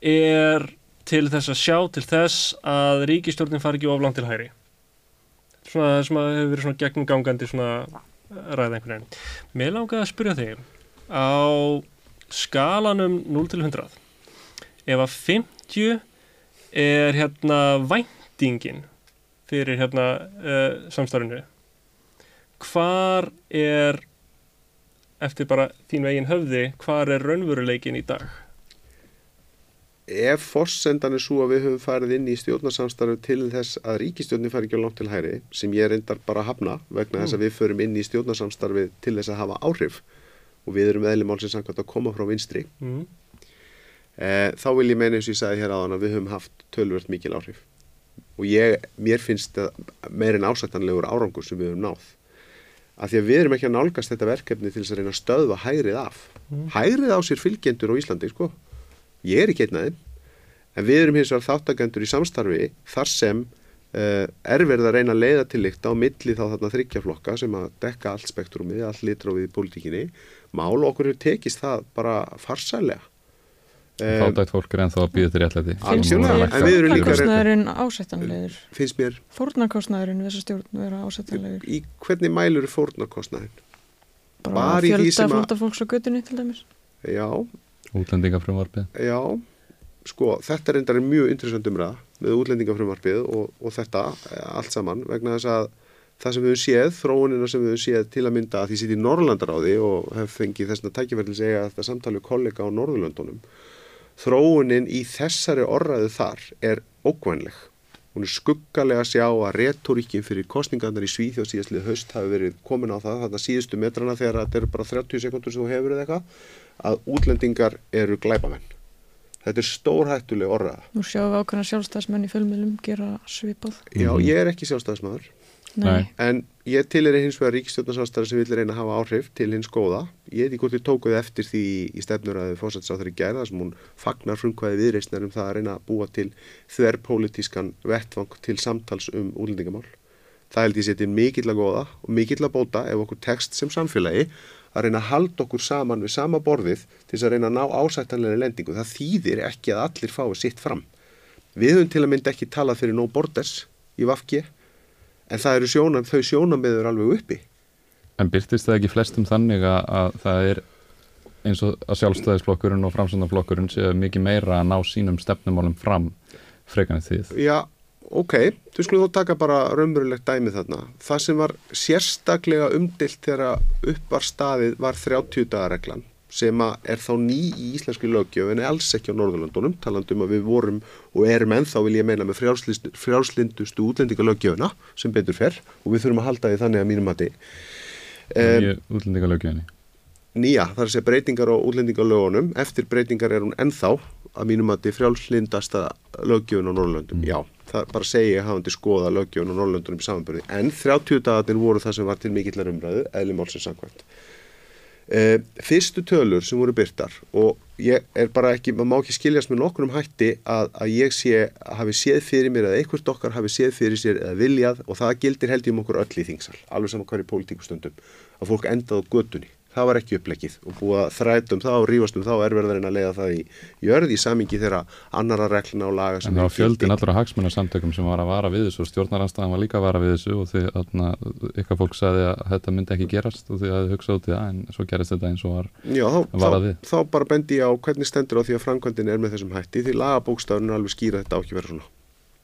er til þess að sjá til þess að ríkistjórnin fari ekki oflant til hæri svona sem að hefur verið svona gegnumgangandi svona ræða einhvern veginn. Mér langaði að spyrja þig á skalanum 0 til 100 ef að 50 er hérna væntingin fyrir hérna uh, samstarfinu hvar er eftir bara þín veginn höfði hvað er raunveruleikin í dag? Ef fórsendan er svo að við höfum farið inn í stjórnarsamstarfu til þess að ríkistjórnir fari ekki á langt til hæri sem ég reyndar bara að hafna vegna mm. þess að við förum inn í stjórnarsamstarfi til þess að hafa áhrif og við erum eðli málsins að koma frá vinstri mm. eh, þá vil ég meina eins og ég sagði hér aðan að við höfum haft tölvört mikil áhrif og ég, mér finnst meirinn ásættanlegur árangur sem við höfum náð af því að við erum ekki að nálgast þetta verkefni til þess að reyna að stöðva hægrið af mm. hægrið á sér fylgjendur á Íslandi sko. ég er ekki einn aðeins en við erum hins vegar þáttakendur í samstarfi þar sem uh, er verið að reyna að leiða til líkt á milli þá þarna þryggjaflokka sem að dekka allt spektrumið, allt litrófið í pólitíkinni mál okkur hefur tekist það bara farsælega Fátækt fólk er ennþá að býða til réttlæti fórnarkostnæðurinn ásættanlegur? Finnst mér Fórnarkostnæðurinn við þessa stjórn vera ásættanlegur? Í hvernig mælur er fórnarkostnæðin? Bara fjölda flóta fólks á göttunni til dæmis? Já Útlendingafrömmarfið Já, sko þetta er endar mjög interessant umræða með útlendingafrömmarfið og, og þetta allt saman vegna þess að það sem við höfum séð, þróunina sem við höfum séð til að mynda að því sitt í Norrlandaráði og hef fengið þessna tækifærlega þróunin í þessari orraðu þar er ókvænleg. Hún er skuggalega að sjá að retoríkin fyrir kostningarnar í Svíþjóð síðastlið höst hafi verið komin á það, þarna síðustu metrana þegar þetta eru bara 30 sekundur sem þú hefur eða eitthvað, að útlendingar eru glæbamenn. Þetta er stórhættuleg orraða. Nú sjáum við ákveðna sjálfstæðismenn í fölmjölum gera svipað. Já, ég er ekki sjálfstæðismæður. Nei. En ég til er hins vegar ríkistjórnarsástara sem vil reyna að hafa áhrif til hins góða. Ég veit ekki hvort við tókuð eftir því í stefnur að fórsættisáþari gerða sem hún fagnar frumkvæði viðreysnar um það að reyna að búa til þverrpolítískan vettvang til samtals um útlendingamál. Það held ég setið mikill að góða og mikill að bóta ef okkur tekst sem samfélagi að reyna að halda okkur saman við sama borðið til þess að reyna að ná ásættanlega lendingu. Það þýðir ekki að allir fái sitt fram. Við höfum til að mynda ekki talað fyrir no borders í Vafki en það eru sjónan, þau sjónanmiður alveg uppi. En byrtist það ekki flestum þannig að, að það er eins og að sjálfstæðisflokkurinn og framsöndarflokkurinn séu mikið meira að ná sínum stefnumálum fram frekanið því? Já, ok, þú skulum þó taka bara raunverulegt dæmið þarna. Það sem var sérstaklega umdilt þegar upp var staðið var 30 dagareglan sem er þá ný í íslenski lögjöf en er alls ekki á Norðurlandunum talandum að við vorum og erum ennþá vil ég meina með frjálslindustu útlendingalögjöfuna sem betur fer og við þurfum að halda því þannig að mínum mati. Um, Útlendingalögjöfni? Nýja, það er að segja breytingar á útlendingalögunum. Eftir breytingar er hún ennþá að mínum mati frjálslindasta lögjöfun á Norðurlandum, mm. já það bara segja að hafandi skoða lögjöfun á Norðurlandunum í samanbyrði en 30 dagarnir voru það sem var til mikillar umræðu eðli málsins samkvæmt Uh, fyrstu tölur sem voru byrtar og ég er bara ekki, maður má ekki skiljast með nokkur um hætti að, að ég sé hafi séð fyrir mér eða einhvert okkar hafi séð fyrir sér eða viljað og það gildir held ég um okkur öll í þingsal, alveg saman hverju pólitíkustundum að fólk endað á gödunni það var ekki upplegið og búið að þrætum það og rífast um það og erverðarinn að leiða það í jörði í samingi þeirra annara regluna og laga það var fjöldin allra hagsmunarsamtökum sem var að vara við þessu og stjórnaranstæðan var líka að vara við þessu og því að eitthvað fólk sagði að þetta myndi ekki gerast og því að þau hugsaði út í það en svo gerist þetta eins og var Já, þá, þá, þá bara bendi ég á hvernig stendur á því að framkvæmdin er með þessum hætti því lagabókstafun er alveg skýra þetta á ekki vera svona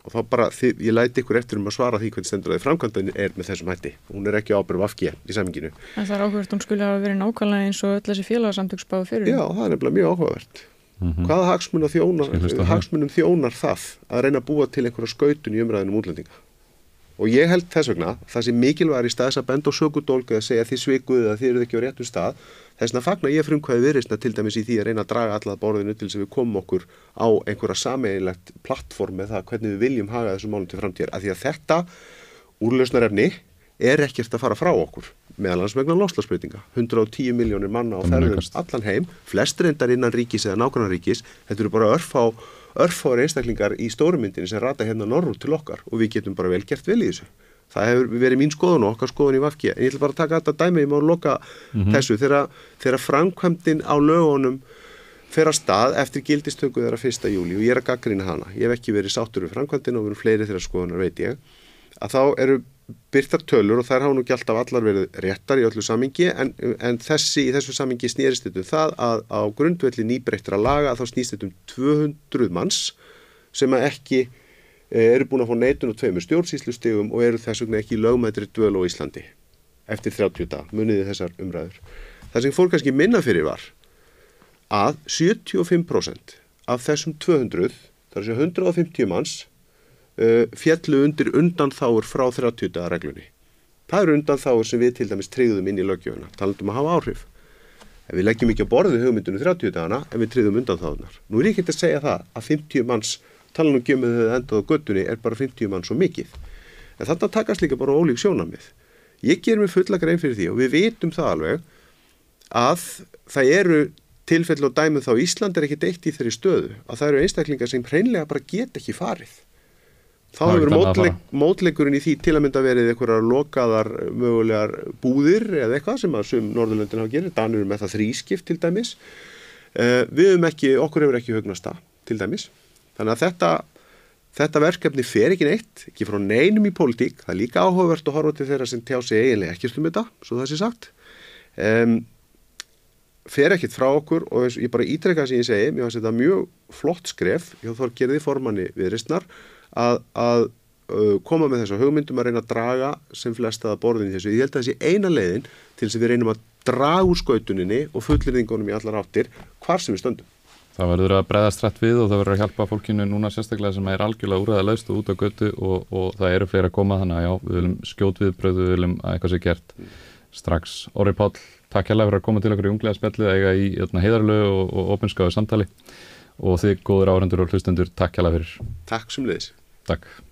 og þá bara, þið, ég læti ykkur eftir um að svara því hvernig stendur að því framkvæmdani er með þessum hætti. Hún er ekki ábyrgum afgið í saminginu En það er áhugavert, hún skulle hafa verið nákvæmlega eins og öll þessi félagsamtöksbáðu fyrir. Já, það er nefnilega mjög áhugavert. Mm -hmm. Hvaða hagsmun þjónar, hagsmunum þjónar það að reyna að búa til einhverja skautun í umræðinum útlendinga og ég held þess vegna, það sem mikilvæg er í staðis að benda og sökudólka að segja þið svikuðu að þið eruð ekki á réttum stað Þess vegna fagnar ég frumkvæði viðreysna til dæmis í því að reyna að draga allað borðinu til þess að við komum okkur á einhverja sameinlegt plattform með það hvernig við viljum haga þessu málum til framtíðar. Af því að þetta úrlausnarefni er ekkert að fara frá okkur meðal hans vegna loslasbreytinga. 110 miljónir manna á ferðum allan heim, flest reyndar innan ríkis eða nákvæmna ríkis. Þetta eru bara örfá, örfári einstaklingar í stórumyndinu sem rata hérna norru til okkar og við getum bara vel gert vel í þessu. Það hefur verið mín skoðun og okkar skoðun í Vafki. En ég ætla bara að taka þetta dæmi, ég má loka mm -hmm. þessu. Þegar, framkvæmdin á lögunum fer að stað eftir gildistöku þeirra fyrsta júli og ég er að gaggrina hana, ég hef ekki verið sáttur við framkvæmdin og verið fleiri þeirra skoðunar veit ég. Að þá eru byrtar tölur og þær hafa nú ekki alltaf allar verið réttar í öllu samingi en, en þessi í þessu samingi snýrist þetta um það að á grundvelli nýbreyttra laga þá snýst þetta um 200 manns sem ekki Eh, eru búin að fá neitun og tveimur stjórnsýslustegum og eru þess vegna ekki lögmættri dvöl á Íslandi eftir 30 dag, muniði þessar umræður. Það sem fólk kannski minna fyrir var að 75% af þessum 200, þar sé 150 manns, uh, fjallu undir undanþáur frá 30 dagar reglunni. Það eru undanþáur sem við til dæmis treyðum inn í lögjöfuna, talandum að hafa áhrif. En við leggjum ekki að borðu hugmyndunum 30 dagana en við treyðum undanþáðunar. Nú er ekki að segja það að 50 manns, talandum ekki um að þau endað á göttunni, er bara 50 manns svo mikið. En þetta takast líka bara ólík sjónamið. Ég ger mér fulla grein fyrir því og við vitum það alveg að það eru tilfell og dæmið þá Ísland er ekki deitt í þeirri stöðu að það eru einstaklingar sem hreinlega bara get ekki farið. Þá hefur mótleik, mótleikurinn í því til að mynda verið einhverjar lokaðar mögulegar búðir eða eitthvað sem að sum Norðurlöndin hafa gerir, Danur með það þrískipt til dæmis. Uh, við höfum ekki, okkur hefur ekki hugnast það til dæmis. Þannig að þetta, þetta verkefni fer ekki neitt, ekki frá neinum í pólitík, það er líka áhugavert að horfa til þeirra sem tjá sig eiginlega ekkert um þetta, svo það sé sagt. Um, fer ekkert frá okkur og ég bara ítrekka sem ég segi, mér finnst þetta mjög flott skref hjá Þorgerði formanni viðristnar að, að uh, koma með þessu hugmyndum að reyna að draga sem flesta að borðin í þessu. Ég held að þessi eina leiðin til þess að við reynum að draga úr skautuninni og fullirðingunum í allar áttir hvar sem við stöndum. Það verður að breyðast rætt við og það verður að hjálpa fólkinu núna sérstaklega sem er algjörlega úræða laust og út á götu og, og það eru fleiri að koma þannig að já, við viljum skjót viðbröðu, við viljum að eitthvað sé gert strax. Orri Páll, takk hérlega fyrir að koma til okkur í unglega spjallið eiga í hérna, heiðarlegu og, og opinskáðu samtali og þið góður áhendur og hlustendur, takk hérlega fyrir. Takk sem leiðis. Takk.